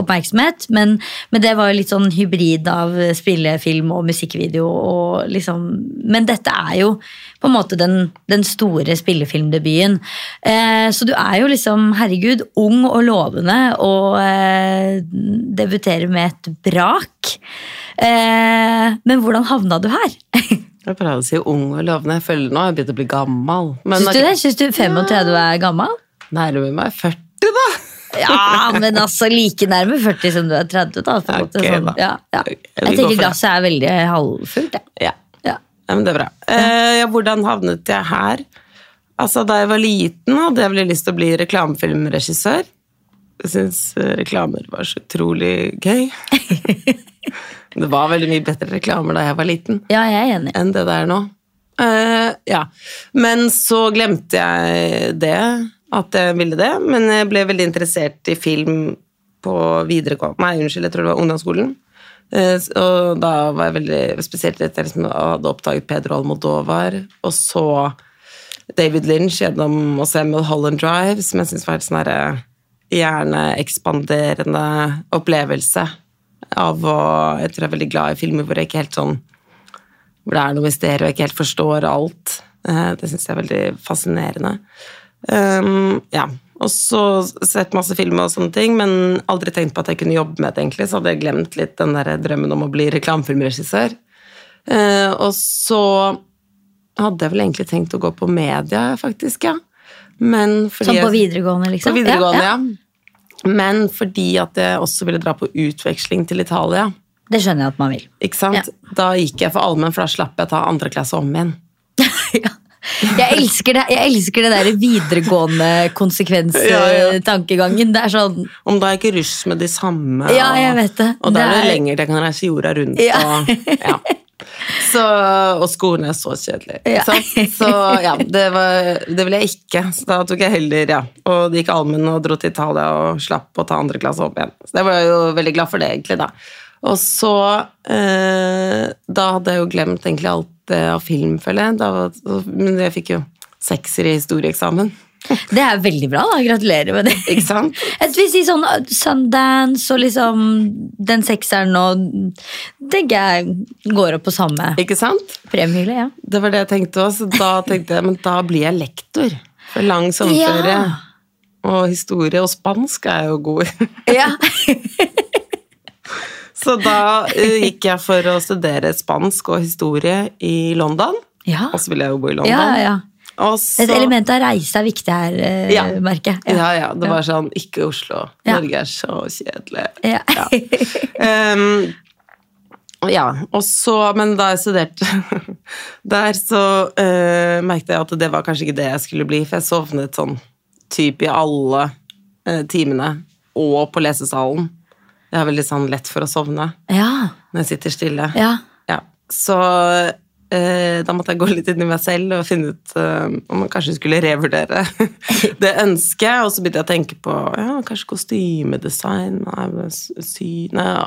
oppmerksomhet. Men, men det var jo litt sånn hybrid av spillefilm og musikkvideo. Og liksom, men dette er jo på en måte den, den store spillefilmdebuten. Eh, så du er jo liksom, herregud, ung og lovende og eh, debuterer med et brak. Eh, men hvordan havna du her? (laughs) Jeg pleier å si ung og lovende. Jeg føler nå har jeg begynt å bli gammel. Men Syns du det? Syns du 35 er gammel? nærmer meg 40, da. Ja, men altså like nærme 40 som du er 30. da. På en måte, sånn. ja, ja. Jeg tenker glasset er veldig halvfullt. jeg. Ja. Ja. ja, men det er bra. Eh, ja, hvordan havnet jeg her? Altså, Da jeg var liten, hadde jeg veldig lyst til å bli reklamefilmregissør. Jeg syns reklamer var så utrolig gøy. (laughs) det var veldig mye bedre reklamer da jeg var liten. Ja, jeg er enig. enn det det er nå. Eh, ja. Men så glemte jeg det, at jeg ville det. Men jeg ble veldig interessert i film på videregående Nei, unnskyld, jeg tror det var ungdomsskolen. Eh, og da var jeg veldig spesielt etter at jeg liksom hadde oppdaget Pedro Almodovar, og så David Lynch gjennom å se Mulholland Drive, som jeg syns var en sånn herre hjerneekspanderende opplevelse av å Jeg tror jeg er veldig glad i filmer hvor jeg ikke helt sånn hvor det er noe mysterium og jeg ikke helt forstår alt. Eh, Det syns jeg er veldig fascinerende. Um, ja. Og så sett masse filmer og sånne ting, men aldri tenkt på at jeg kunne jobbe med det, egentlig. Så hadde jeg glemt litt den der drømmen om å bli reklamefilmregissør. Uh, og så hadde jeg vel egentlig tenkt å gå på media, faktisk, ja. Men fordi Sånn på videregående, liksom? på videregående, Ja, ja. ja. Men fordi at jeg også ville dra på utveksling til Italia. Det skjønner jeg at man vil. Ikke sant? Da gikk jeg for allmenn, for da slapp jeg å ta andre klasse om igjen. (laughs) ja. Jeg elsker det, jeg elsker det der videregående konsekvenstankegangen. Det er sånn Om da er ikke russ med de samme. Ja, jeg vet det. Og da er det Det til lenger jeg kan reise jorda rundt. Ja. Og, ja. Så, og skolen er så kjedelig. Ja. Så ja, det, var, det ville jeg ikke. Så da tok jeg heller, ja. Og det gikk allmenn og dro til Italia og slapp å ta andre klasse opp igjen. Så jeg var jo veldig glad for det, egentlig, da. Og så eh, Da hadde jeg jo glemt egentlig alt av film, føler jeg. Da, men jeg fikk jo sekser i historieeksamen. (laughs) Det er veldig bra, da. Gratulerer med det. Ikke sant? (laughs) Jeg vil si sånn uh, Sundance og liksom den sekseren og tenker jeg går opp på samme Ikke sant? premiehylle, ja. Det var det jeg tenkte også. Da tenkte jeg men da blir jeg lektor. For lang sommerferie. Ja. Og historie og spansk er jeg jo god i. ja. (laughs) Så da eh, gikk jeg for å studere spansk og historie i London. Ja. Og så ville jeg jo bo i London. ja, ja. Også, Et element av reise er viktig her, eh, Ja. merker jeg. ja, ja, det var sånn Ikke Oslo. Ja. Norge er så kjedelig. Ja. Ja. Ehm, ja, og så, men da jeg studerte (laughs) der, så uh, merket jeg at det var kanskje ikke det jeg skulle bli, for jeg sovnet sånn typ i alle uh, timene, og på lesesalen. Jeg har veldig sånn lett for å sovne ja. når jeg sitter stille. ja. Ja, så eh, da måtte jeg gå litt inn i meg selv og finne ut eh, om man kanskje skulle revurdere (laughs) det ønsket. Og så begynte jeg å tenke på ja, kanskje kostymedesign sy, nei, ja.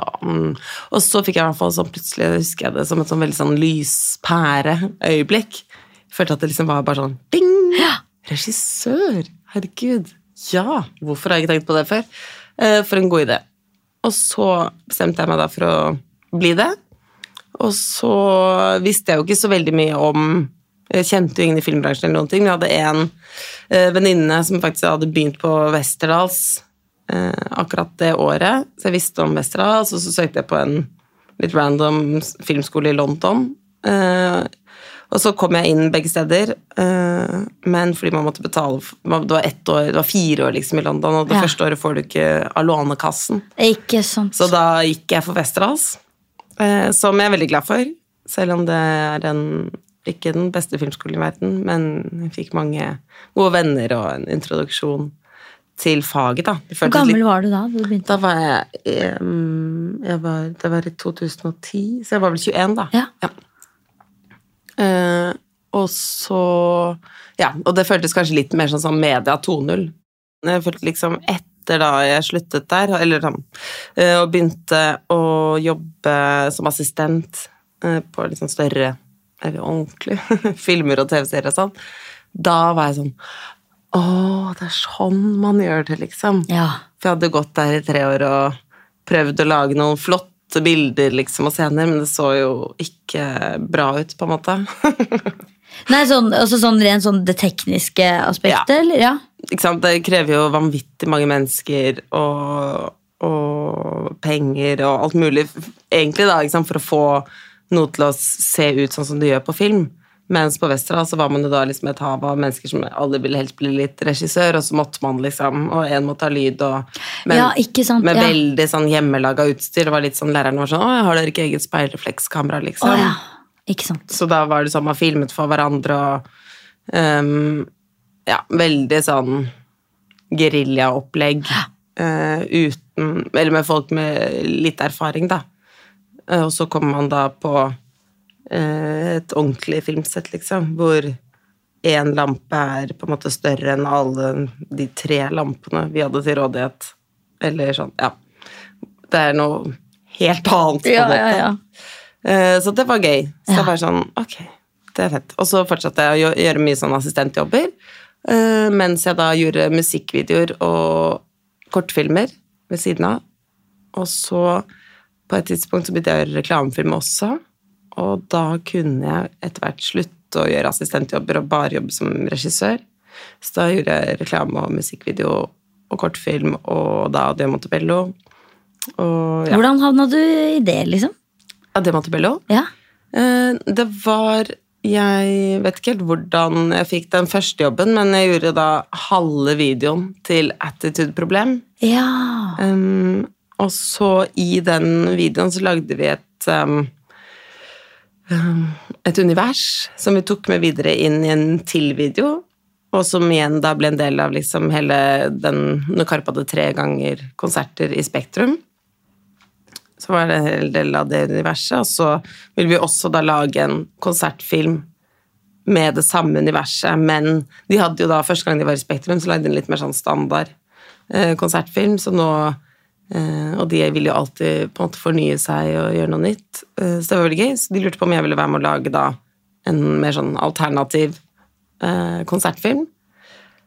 Og så fikk jeg i hvert fall sånn plutselig husker jeg det som et sånn veldig sånn lyspæreøyeblikk. Jeg følte at det liksom var bare sånn ding! Regissør! Herregud! Ja! Hvorfor har jeg ikke tenkt på det før? Eh, for en god idé. Og så bestemte jeg meg da for å bli det. Og så visste jeg jo ikke så veldig mye om Jeg kjente jo ingen i filmbransjen, eller noen ting, men jeg hadde en eh, venninne som faktisk hadde begynt på Westerdals eh, akkurat det året. Så jeg visste om Westerdals, og så søkte jeg på en litt random filmskole i London. Og så kom jeg inn begge steder, eh, men fordi man måtte betale Det var ett år, det var fire år liksom i London, og det Ja. første året får du ikke av Lånekassen. Ikke sant. Så da gikk jeg for Westerdals, eh, som jeg er veldig glad for. Selv om det er en, ikke den beste filmskolen i verden, men jeg fikk mange gode venner og en introduksjon til faget. da. Hvor gammel litt- var du da du? Da var jeg, jeg, jeg var, Det var i 2010, så jeg var vel 21 da. Ja. Ja. Eh, og så Ja, og det føltes kanskje litt mer sånn som media 2.0. Jeg følte liksom etter da jeg sluttet der, eller sånn, eh, og begynte å jobbe som assistent eh, på litt sånn større, eller ordentlig, (laughs) filmer og TV-serier og sånn, da var jeg sånn Å, det er sånn man gjør det, liksom. Ja. For jeg hadde gått der i tre år og prøvd å lage noen flotte bilder liksom, og scener, men det så jo ikke bra ut, på en måte. (laughs) Nei, sånn, altså sånn rent sånn det tekniske aspektet, Ja. eller? Ja. ikke sant? Det krever jo vanvittig mange mennesker og, og penger og alt mulig, egentlig, da, for å få noe til å se ut sånn som det gjør på film. Mens på Vestra så var man jo da liksom et hav av mennesker som alle ville helst bli litt regissør, og så måtte man liksom, og en måtte ha lyd, og men, Ja, sant, med ja. veldig sånn hjemmelaga utstyr. Det var litt sånn, Læreren var sånn 'Å, har dere ikke eget speilreflekskamera?' liksom. Å ja. Så da var det sånn man filmet for hverandre og um, Ja, veldig sånn geriljaopplegg uh, (gasps) uten Eller med folk med litt erfaring, da. Uh, og så kommer man da på eh, et ordentlig filmsett, liksom, hvor én lampe er på en måte større enn alle de tre lampene vi hadde til rådighet. Eller sånn, ja. Det er noe helt annet, på Ja, dette. ja, ja. Eh, Så det var gøy. Så Ja. det var sånn, ok, det er fett. Og så fortsatte jeg å gjøre mye sånn assistentjobber, eh, mens jeg da gjorde musikkvideoer og kortfilmer ved siden av. Og så på et tidspunkt så begynte jeg å gjøre reklamefilm også, og da kunne jeg etter hvert slutte å gjøre assistentjobber og bare jobbe som regissør. Så da gjorde jeg reklame og musikkvideo og kortfilm og da Dio Montebello. Og ja, Hvordan havna du i det, liksom? Dio Montebello. Ja. Eh, Det var Jeg vet ikke helt hvordan jeg fikk den første jobben, men jeg gjorde da halve videoen til Attitude Problem. Ja. Um, og så i den videoen så lagde vi et um, um, et univers som vi tok med videre inn i en til video, og som igjen da ble en del av liksom hele den Når Karpe hadde tre ganger konserter i Spektrum, så var det en hel del av det universet. Og så vil vi også da lage en konsertfilm med det samme universet, men de hadde jo da, første gang de var i Spektrum, så lagde de en litt mer sånn standard eh, konsertfilm, så nå Og de vil jo alltid på en måte fornye seg og gjøre noe nytt, eh, så det var veldig gøy. Så de lurte på om jeg ville være med å lage da en mer sånn alternativ eh, konsertfilm.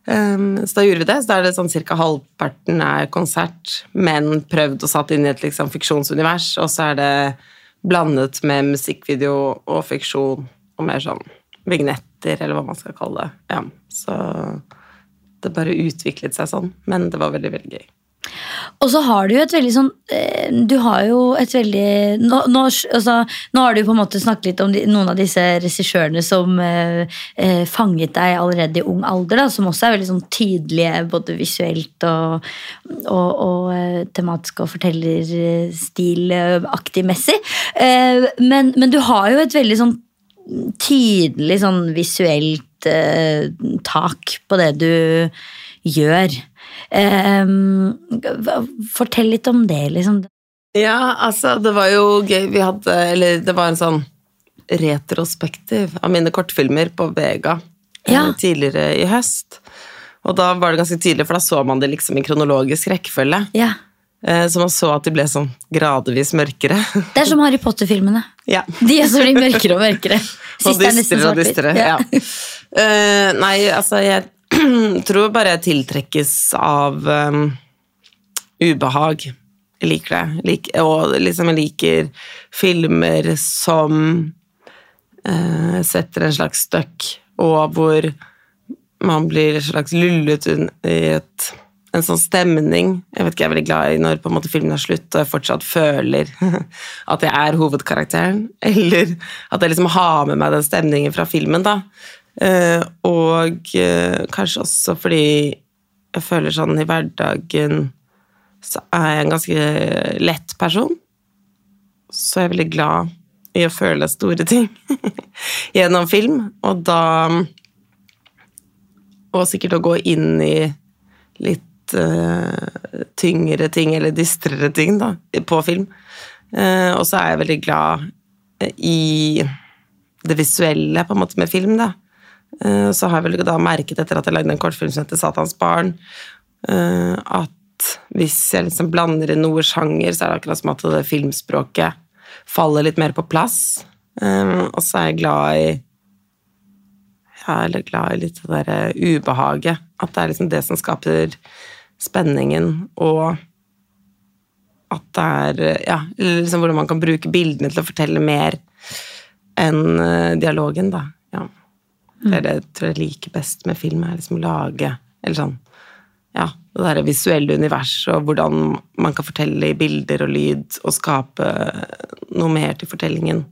Um, så da gjorde vi det. Så da er det sånn cirka halvparten er konsert, men prøvd og satt inn i et liksom fiksjonsunivers, og så er det blandet med musikkvideo og fiksjon og mer sånn vignetter, eller hva man skal kalle det. Ja, så det bare utviklet seg sånn, men det var veldig, veldig gøy. Og så har du jo et veldig sånn eh, Du har jo et veldig Nå, nå, altså, nå har du på en måte snakket litt om de, noen av disse regissørene som eh, eh, fanget deg allerede i ung alder, da, som også er veldig sånn tydelige både visuelt og, og, og eh, tematisk og fortellerstilaktig messig. Eh, men, men du har jo et veldig sånn tydelig sånn visuelt eh, tak på det du gjør. Eh, fortell litt om det, liksom. Ja, altså, det var jo gøy. Vi hadde Eller det var en sånn retrospektiv av mine kortfilmer på Vega eh, Ja. tidligere i høst. Og da var det ganske tydelig, for da så man det liksom i kronologisk rekkefølge. Ja. Eh, Så man så at de ble sånn gradvis mørkere. Det er som Harry Potter-filmene. ja. De også blir mørkere og mørkere. (laughs) Og Siste er nesten og dystere. Ja. Ja. uh, nei, altså, jeg (clears throat) tror bare jeg tiltrekkes av um, ubehag. Jeg liker det. Lik, og liksom jeg liker filmer som uh, setter en slags støkk, og hvor man blir en slags lullet i et, en sånn stemning. Jeg vet ikke, jeg er veldig glad i når på en måte filmen er slutt, og jeg fortsatt føler (laughs) at jeg er hovedkarakteren. (laughs) Eller at jeg liksom har med meg den stemningen fra filmen, da. Eh, og eh, kanskje også fordi jeg føler sånn i hverdagen så er jeg en ganske lett person. Så jeg er veldig glad i å føle store ting (laughs) gjennom film, og da Og sikkert å gå inn i litt uh, tyngre ting, eller dystrere ting, da, på film. Uh, og så er jeg veldig glad i det visuelle på en måte med film, da. Eh, så har jeg vel da merket etter at jeg lagde en kortfilm som heter Satans barn, eh, at hvis jeg liksom blander inn noe sjanger, så er det akkurat som at det filmspråket faller litt mer på plass. Eh, og så er jeg glad i ja, eller glad i litt det derre ubehaget. At det er liksom det som skaper spenningen, og at det er Ja, liksom hvordan man kan bruke bildene til å fortelle mer enn dialogen, da. Ja. Det er det jeg tror jeg liker best med film, er liksom å lage Eller sånn Ja, det derre visuelle universet, og hvordan man kan fortelle i bilder og lyd, og skape noe mer til fortellingen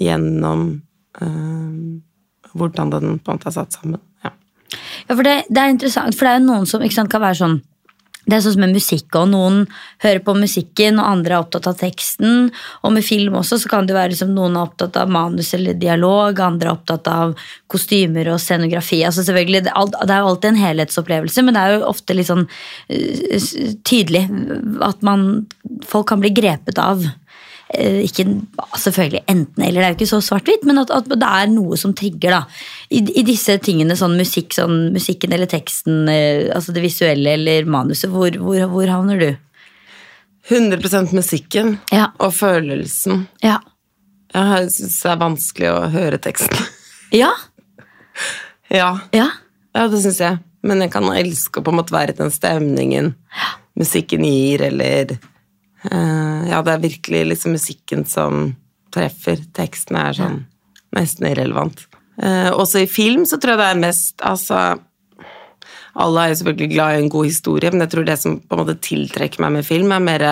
gjennom øh, hvordan den på en måte er satt sammen. Ja. Ja, for det, det er interessant, for det er jo noen som sant, kan være sånn det er sånn som med musikk, og noen hører på musikken, og andre er opptatt av teksten. Og med film også, så kan det være liksom, noen er opptatt av manus eller dialog, andre er opptatt av kostymer og scenografi. Altså selvfølgelig, Det er jo alltid en helhetsopplevelse, men det er jo ofte litt sånn øh, tydelig at man Folk kan bli grepet av. Eh, Ikke selvfølgelig enten eller, det er jo ikke så svart-hvitt, men at, at det er noe som trigger. da. I, I disse tingene, sånn musikk, sånn musikken eller teksten, eh, altså det visuelle eller manuset, hvor, hvor, hvor havner du? 100% musikken Ja. og følelsen. Ja. Jeg syns det er vanskelig å høre teksten. (laughs) Ja. ja, Ja. ja det syns jeg. Men jeg kan elske å på en måte være i den stemningen musikken gir, eller Ja, det er virkelig liksom musikken som treffer. Teksten er sånn nesten irrelevant. Eh, også i film så tror jeg det er mest Altså alle er jo selvfølgelig glad i en god historie, men jeg tror det som på en måte tiltrekker meg med film, er mer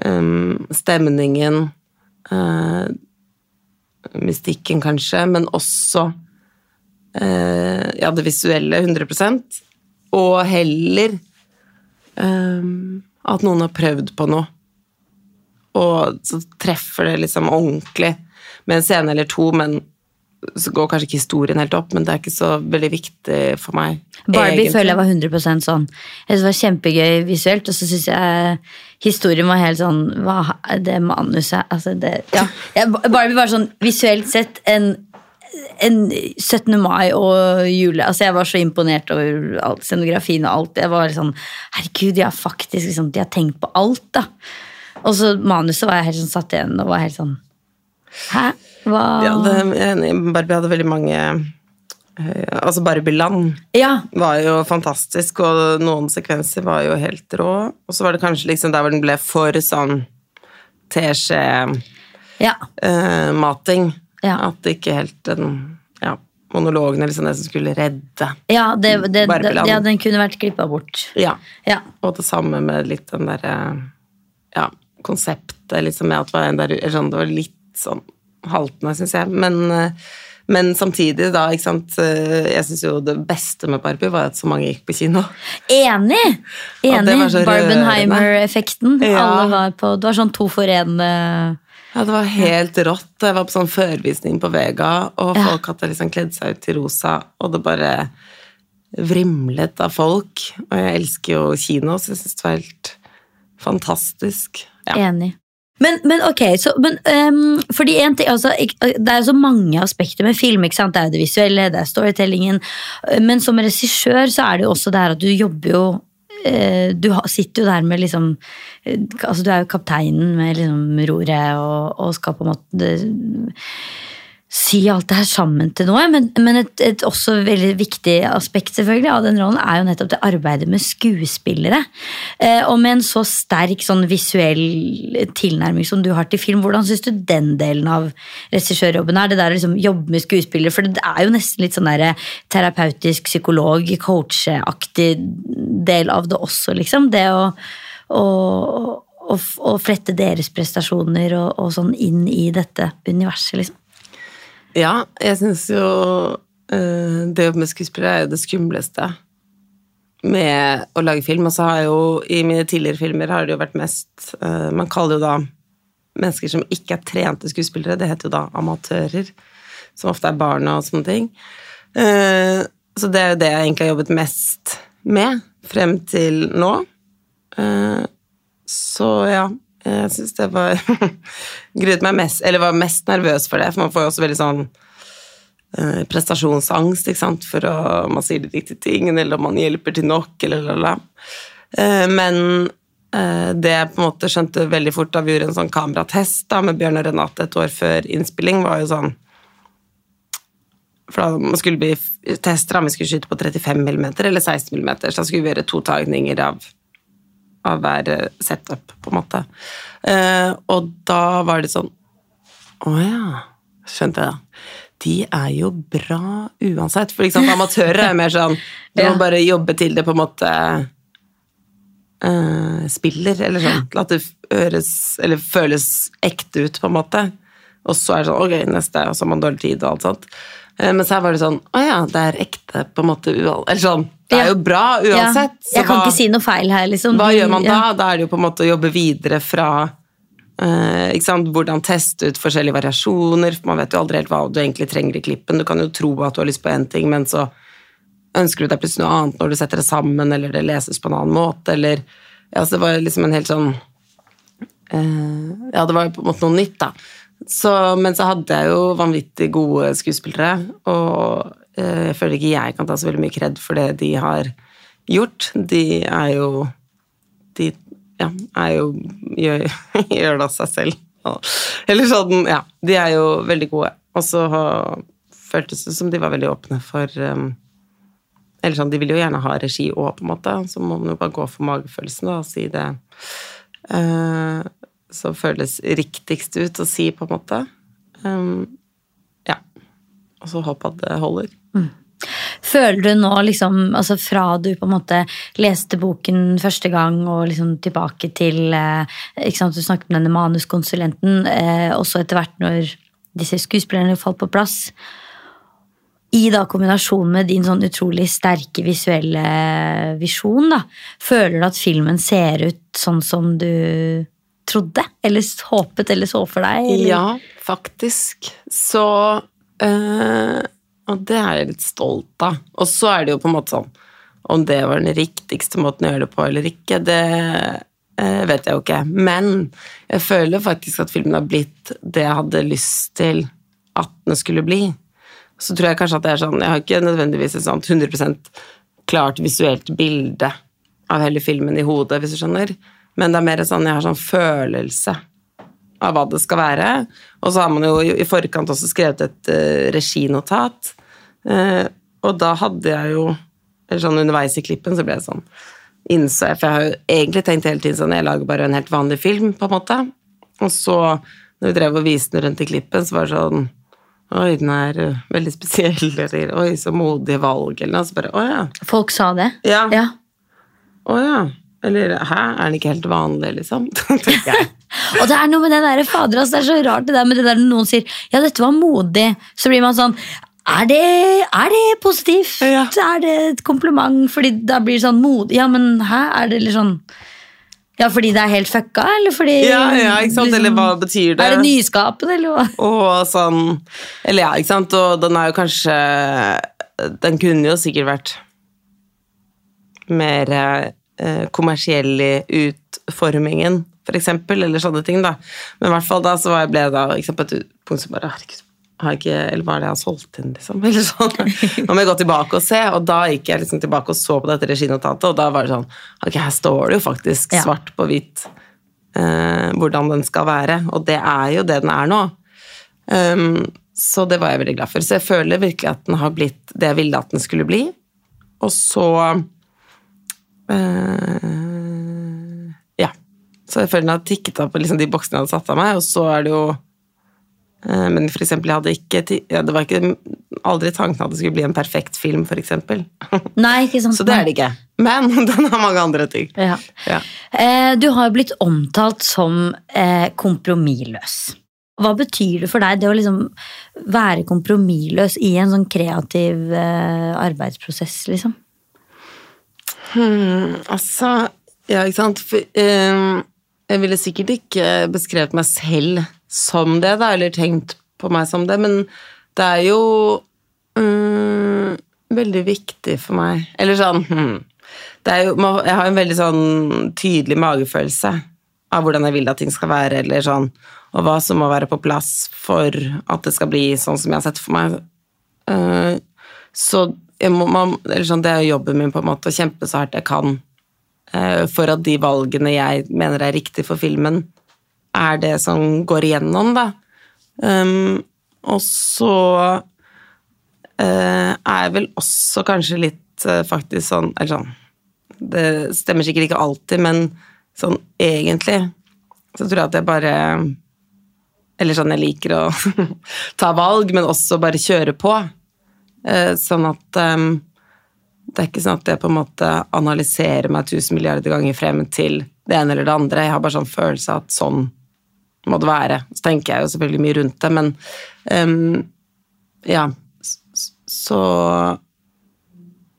um, stemningen, uh, mystikken kanskje, men også uh, ja, det visuelle 100% og heller um, at noen har prøvd på noe, og så treffer det liksom ordentlig med en scene eller to, men så går kanskje ikke historien helt opp, men det er ikke så veldig viktig for meg. Barbie egentlig. føler jeg var 100 sånn. Jeg synes Det var kjempegøy visuelt, og så syns jeg historien var helt sånn Hva er det manuset altså det, ja. Barbie var sånn visuelt sett en en 17. mai og jule altså Jeg var så imponert over alt, scenografien og alt. Jeg var liksom, Herregud, de har faktisk liksom, de har tenkt på alt, da. Og så manuset var jeg helt sånn satt igjen og var helt sånn Hæ? Hva Ja, det, Barbie hadde veldig mange eh, Altså Barbie-land Ja, var jo fantastisk, og noen sekvenser var jo helt rå. Og så var det kanskje liksom der hvor den ble for sånn teskje-mating. ja. Ja. At det ikke helt den ja, monologen eller sånn det som skulle redde. Ja, det, det, ja, den kunne vært klippa bort. Ja. Ja. Og det samme med litt den derre ja, konseptet liksom med at det var, en der, sånn, det var litt sånn haltende, syns jeg. Men, eh, men samtidig, da, ikke sant eh, Jeg syns jo det beste med Barbie var at så mange gikk på kino. Enig! Enig. Barbenheimer-effekten. Ja. Alle var på Det var sånn to for én. Eh, Ja, det var helt rått. Jeg var på sånn førvisning på Vega, og folk hadde liksom kledd seg ut i rosa, og det bare vrimlet av folk. Og jeg elsker jo kino, så jeg syns det var helt fantastisk. Ja. Enig. Men, men ok, så, men, um, fordi en ting, altså, Det er jo så mange aspekter med film. ikke sant? Det er jo det visuelle, det er storytellingen. eh, Men som regissør så er det jo også det her at du jobber jo eh, Du sitter jo der med liksom eh, altså Du er jo kapteinen med liksom roret og, og skal på en måte sy alt det her sammen til noe. Men, men et, et også veldig viktig aspekt selvfølgelig av den rollen er jo nettopp det arbeidet med skuespillere. Eh, og med en så sterk sånn visuell tilnærming som du har til film, hvordan syns du den delen av regissørjobben er? Det der å liksom jobbe med skuespillere, for det er jo nesten litt sånn der terapeutisk, psykolog, coacheaktig del av det også, liksom. Det å, å, å flette deres prestasjoner og, og sånn inn i dette universet, liksom. Ja, jeg syns jo uh, det å jobbe med skuespillere er jo det skumleste med å lage film. Og så har jeg jo i mine tidligere filmer har det jo vært mest uh, Man kaller jo da mennesker som ikke er trente skuespillere, det heter jo da amatører. Som ofte er barna og sånne ting. Uh, så det er jo det jeg egentlig har jobbet mest med frem til nå. Uh, så ja, jeg syns det var (laughs) Gruet meg mest Eller var mest nervøs for det, for man får jo også veldig sånn eh, prestasjonsangst, ikke sant, for å Man sier de riktige tingene, eller om man hjelper til nok, eller la, la. Eh, men eh, det jeg på en måte skjønte veldig fort da vi gjorde en sånn kameratest da, med Bjørn og Renate et år før innspilling, var jo sånn For da skulle bli tester, om vi skulle skyte på 35 mm eller 16 mm, så da skulle vi gjøre to tagninger av av hver eh, setup, på en måte. Eh, og da var det sånn Å ja, skjønte jeg. De er jo bra uansett. For liksom, amatører er mer sånn (laughs) Du må bare jobbe til det på en måte eh, spiller, eller sånn. At det høres eller føles ekte ut, på en måte. Og så er det sånn ok, neste, og så har man dårlig tid og alt sånt. Eh, Mens her var det sånn å ja, det er ekte, på en måte. Eller sånn. Det er Ja. jo bra uansett. Ja. Jeg kan hva- ikke si noe feil her, liksom. hva gjør man da? ja. Da er det jo på en måte å jobbe videre fra eh, ikke sant? Hvordan teste ut forskjellige variasjoner. for Man vet jo aldri helt hva du egentlig trenger i klippen. Du kan jo tro at du har lyst på én ting, men så ønsker du deg plutselig noe annet når du setter det sammen, eller det leses på en annen måte, eller ja, så Det var liksom en helt sånn eh, Ja, det var jo på en måte noe nytt, da. Så, men så hadde jeg jo vanvittig gode skuespillere, og jeg føler ikke jeg kan ta så veldig mye kred for det de har gjort. De er jo De ja, er jo gjør, (laughs) gjør det av seg selv. Eller sånn, ja. De er jo veldig gode. Og så føltes det som de var veldig åpne for um, Eller sånn, de vil jo gjerne ha regi òg, på en måte. Så må man jo bare gå for magefølelsen da, og si det uh, som føles riktigst ut å si, på en måte. Um. Og så håpe at det holder. Føler du nå, liksom, altså fra du på en måte leste boken første gang og liksom tilbake til eh, ikke sant, Du snakket med denne manuskonsulenten, eh, også etter hvert når disse skuespillerne falt på plass. I da kombinasjon med din sånn utrolig sterke visuelle visjon, da, føler du at filmen ser ut sånn som du trodde? Eller håpet eller så for deg? Eller? Ja, faktisk. Så eh, Og det er jeg litt stolt av. Og så er det jo på en måte sånn Om det var den riktigste måten å gjøre det på eller ikke, det uh, vet jeg jo ikke. Men jeg føler faktisk at filmen har blitt det jeg hadde lyst til at den skulle bli. Så tror jeg kanskje at det er sånn Jeg har ikke nødvendigvis et sånt 100% klart visuelt bilde av hele filmen i hodet, hvis du skjønner. Men det er mer sånn jeg har sånn følelse av hva det skal være. Og så har man jo i forkant også skrevet et uh, reginotat. Uh, og da hadde jeg jo Eller sånn underveis i klippen så ble jeg sånn innså jeg, For jeg har jo egentlig tenkt hele tiden sånn Jeg lager bare en helt vanlig film, på en måte. Og så, når vi drev og viste den rundt i klippen, så var det sånn Oi, den er eh, veldig spesiell, eller oi, så modig valg, eller noe. Så bare Å ja. Folk sa det? Ja. ja. Å ja. Eller hæ, er den ikke helt vanlig, liksom? (laughs) tenker jeg. (laughs) Og det er noe med den der, fader, altså, det er så rart det der med det der når noen sier ja, dette var modig, så blir man sånn er det, er det positivt? Ja. Er det et kompliment? Fordi da blir det sånn modig. Ja, men hæ? Er det litt sånn Ja, fordi det er helt fucka, eller fordi Ja, ja, ikke sant? Eller hva betyr det? Er det nyskapende, eller hva? Og sånn Eller ja, ikke sant, og den er jo kanskje Den kunne jo sikkert vært mer eh, kommersiell i utformingen, for eksempel, eller sånne ting, da. Men i hvert fall da så ble jeg da sant, på et punkt som bare Herregud, har ikke, eller hva er det jeg har solgt inn, liksom? (laughs) Eller sånn. Nå må jeg gå tilbake og se, og da gikk jeg liksom tilbake og så på dette reginotatet, og da var det sånn Ok, her står det jo faktisk Ja. svart på hvitt eh, hvordan den skal være, og det er jo det den er nå. Um, så det var jeg veldig glad for. Så jeg føler virkelig at den har blitt det jeg ville at den skulle bli. Og så eh, Ja. Så jeg føler den har tikket opp liksom, de boksene jeg hadde satt av meg, og så er det jo uh, Men for eksempel, jeg hadde ikke ja, Det var ikke aldri tanken at det skulle bli en perfekt film, for eksempel. Nei, ikke sant? (laughs) Så det er det ikke. Men (laughs) den har mange andre ting. Ja. Ja. Eh, du har blitt omtalt som eh, kompromissløs. Hva betyr det for deg det å liksom være kompromissløs i en sånn kreativ eh, arbeidsprosess, liksom? Hmm, altså Ja, ikke sant. For, eh, jeg ville sikkert ikke beskrevet meg selv som det, da, eller tenkt på meg som det, men det er jo mm, veldig viktig for meg. Eller sånn hmm, jo, Jeg har en veldig sånn tydelig magefølelse av hvordan jeg vil at ting skal være, eller sånn, og hva som må være på plass for at det skal bli sånn som jeg har sett for meg. Eh, så må, man, sånn, det er jobben min, på en måte, å kjempe så hardt jeg kan eh, for at de valgene jeg mener er riktig for filmen, er det som går igjennom, da. Um, og så eh, er jeg vel også kanskje litt eh, faktisk sånn Eller sånn Det stemmer sikkert ikke alltid, men sånn egentlig så tror jeg at jeg bare Eller sånn, jeg liker å (laughs) ta valg, men også bare kjøre på. Eh, sånn at um, det er ikke sånn at jeg på en måte analyserer meg tusen milliarder ganger frem til det ene eller det andre. Jeg har bare sånn følelse av at sånn må det være. Så tenker jeg jo selvfølgelig mye rundt det, men um, ja. Så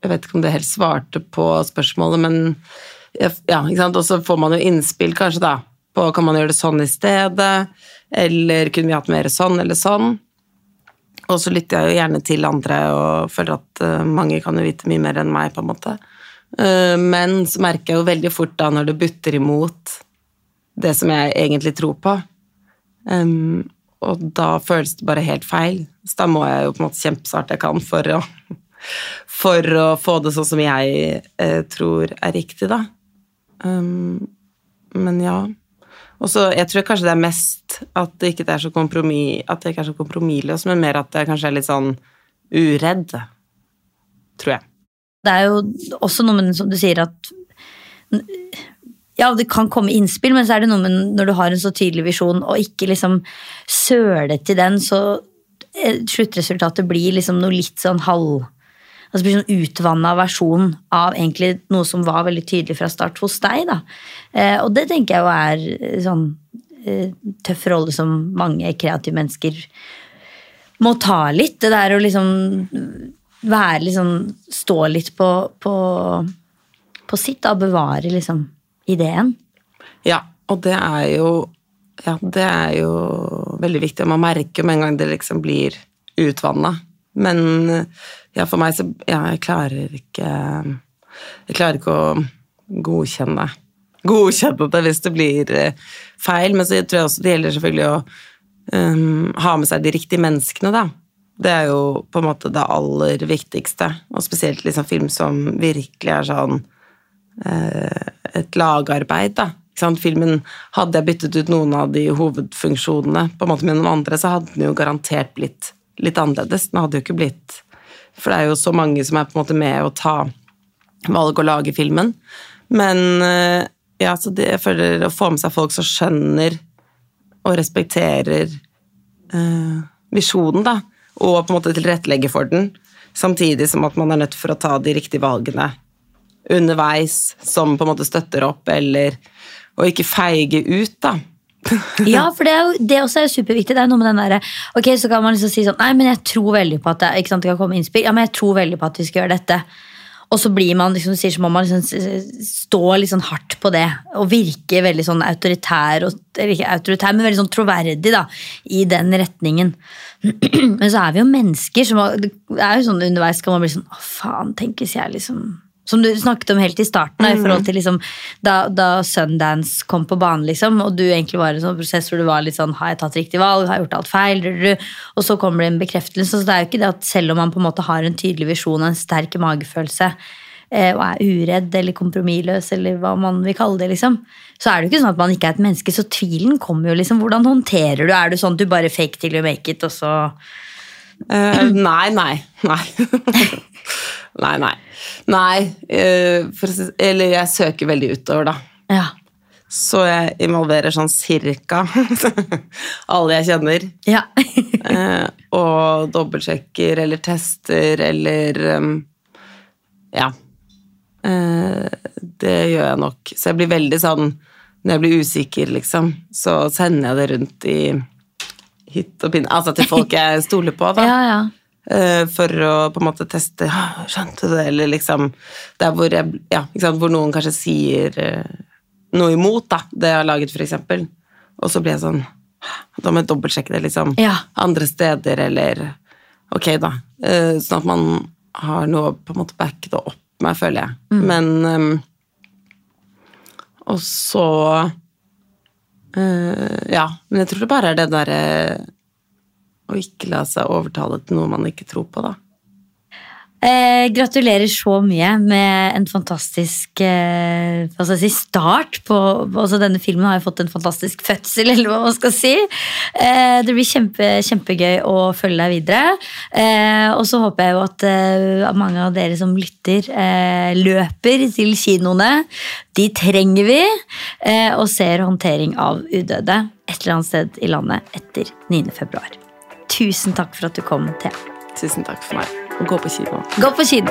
Jeg vet ikke om det helt svarte på spørsmålet, men ja, ikke sant. Og så får man jo innspill, kanskje, da, på kan man gjøre det sånn i stedet, eller kunne vi hatt mer sånn eller sånn. Og så lytter jeg jo gjerne til andre og føler at uh, mange kan jo vite mye mer enn meg, på en måte. Uh, men så merker jeg jo veldig fort da når det butter imot det som jeg egentlig tror på. Og da føles det bare helt feil. Så da må jeg jo på en måte kjempe så hardt jeg kan for å, (laughs) for å få det sånn som jeg uh, tror er riktig, da. Men ja. Og så Jeg tror kanskje det er mest at det ikke er så kompromiss, at det ikke er så kompromissløs, men mer at det kanskje er litt sånn uredd. Tror jeg. Det er jo også noe med som du sier at ja, det kan komme innspill, men så er det noe med når du har en så tydelig visjon, og ikke liksom søle til den, så eh, sluttresultatet blir liksom noe litt sånn halv altså blir sånn utvanna versjon av egentlig noe som var veldig tydelig fra start hos deg. da. Eh, og det tenker jeg jo er sånn eh, tøff rolle som mange kreative mennesker må ta litt. Det der å liksom være liksom Stå litt på, på, på sitt, da. Bevare liksom ideen. Ja, og det er jo ja, det er jo veldig viktig. Man merker med en gang det liksom blir utvanna. Men ja, for meg så Ja, jeg klarer ikke Jeg klarer ikke å godkjenne godkjenne det hvis det blir eh, feil, men så tror jeg også det gjelder selvfølgelig å um, ha med seg de riktige menneskene, da. Det er jo på en måte det aller viktigste, og spesielt liksom film som virkelig er sånn uh, et lagarbeid, da. Filmen, Hadde jeg byttet ut noen av de hovedfunksjonene på en måte med noen andre, så hadde den jo garantert blitt litt annerledes. Den hadde jo ikke blitt For det er jo så mange som er på en måte med å ta valg og lage filmen. Men eh, ja, så det, jeg føler å få med seg folk som skjønner og respekterer eh, visjonen, da, og på en måte tilrettelegger for den, samtidig som at man er nødt for å ta de riktige valgene underveis, som på en måte støtter opp, eller å ikke feige ut, da. (laughs) ja, for det, er jo, det også er superviktig. Det er noe med den der, ok, Så kan man liksom si sånn Nei, men jeg tror veldig på at det, ikke sant, det kan komme innspill. Ja, men jeg tror veldig på at vi skal gjøre dette. Og så blir man liksom, sier, så må man liksom stå litt sånn hardt på det og virke veldig sånn autoritær, eller ikke autoritær, men veldig sånn troverdig da, i den retningen. (clears throat) Men så er vi jo mennesker. Så det er jo sånn underveis kan man bli sånn Å, faen, tenk hvis jeg liksom som du snakket om helt i starten, mm. i forhold til liksom, da, da, Sundance kom på banen, liksom, og du egentlig var i en sånn prosess hvor du var litt sånn Har jeg tatt riktig valg? Har jeg gjort alt feil? Og så kommer det en bekreftelse. Så det er jo ikke det at selv om man på en måte har en tydelig visjon og en sterk magefølelse, eh, og er uredd eller kompromissløs, eller hva man vil kalle det, liksom, så er det jo ikke sånn at man ikke er et menneske. Så tvilen kommer jo, liksom. Hvordan håndterer du Er du sånn at du bare fake till you make it, og så uh, Nei, nei. Nei. (laughs) nei, nei. Nei, uh, si, eller jeg søker veldig utover, da. Ja. Så jeg involverer sånn cirka (laughs) alle jeg kjenner. Ja. uh, (laughs) og dobbeltsjekker eller tester eller um, Ja. Uh, det gjør jeg nok. Så jeg blir veldig sånn Når jeg blir usikker, liksom, så sender jeg det rundt i hytt og pinne. Altså til folk jeg stoler på, da. (laughs) ja, ja. Eh, for å på en måte teste ja, 'Skjønte du det?' Eller liksom Der hvor, jeg, ja, hvor noen kanskje sier eh, noe imot da, det jeg har laget, eksempel. Og så blir jeg sånn Da må jeg dobbeltsjekke det liksom ja. andre steder, eller Ok, da. Eh, sånn at man har noe på en måte backe det opp med, føler jeg. Mm. Men Og så Ja, men jeg tror det bare er det derre og ikke la seg overtale til noe man ikke tror på, da. Eh, gratulerer så mye med en fantastisk eh, hva skal jeg si, start på altså Denne filmen har jo fått en fantastisk fødsel, eller hva man skal si. Eh, det blir kjempe, kjempegøy å følge deg videre. Eh, og så håper jeg jo at eh, mange av dere som lytter, eh, løper til kinoene. De trenger vi. og ser håndtering av udøde et eller annet sted i landet etter 9. februar. Tusen takk for at du kom, Thea. Tusen takk for meg. Og gå på kino. Gå på kino!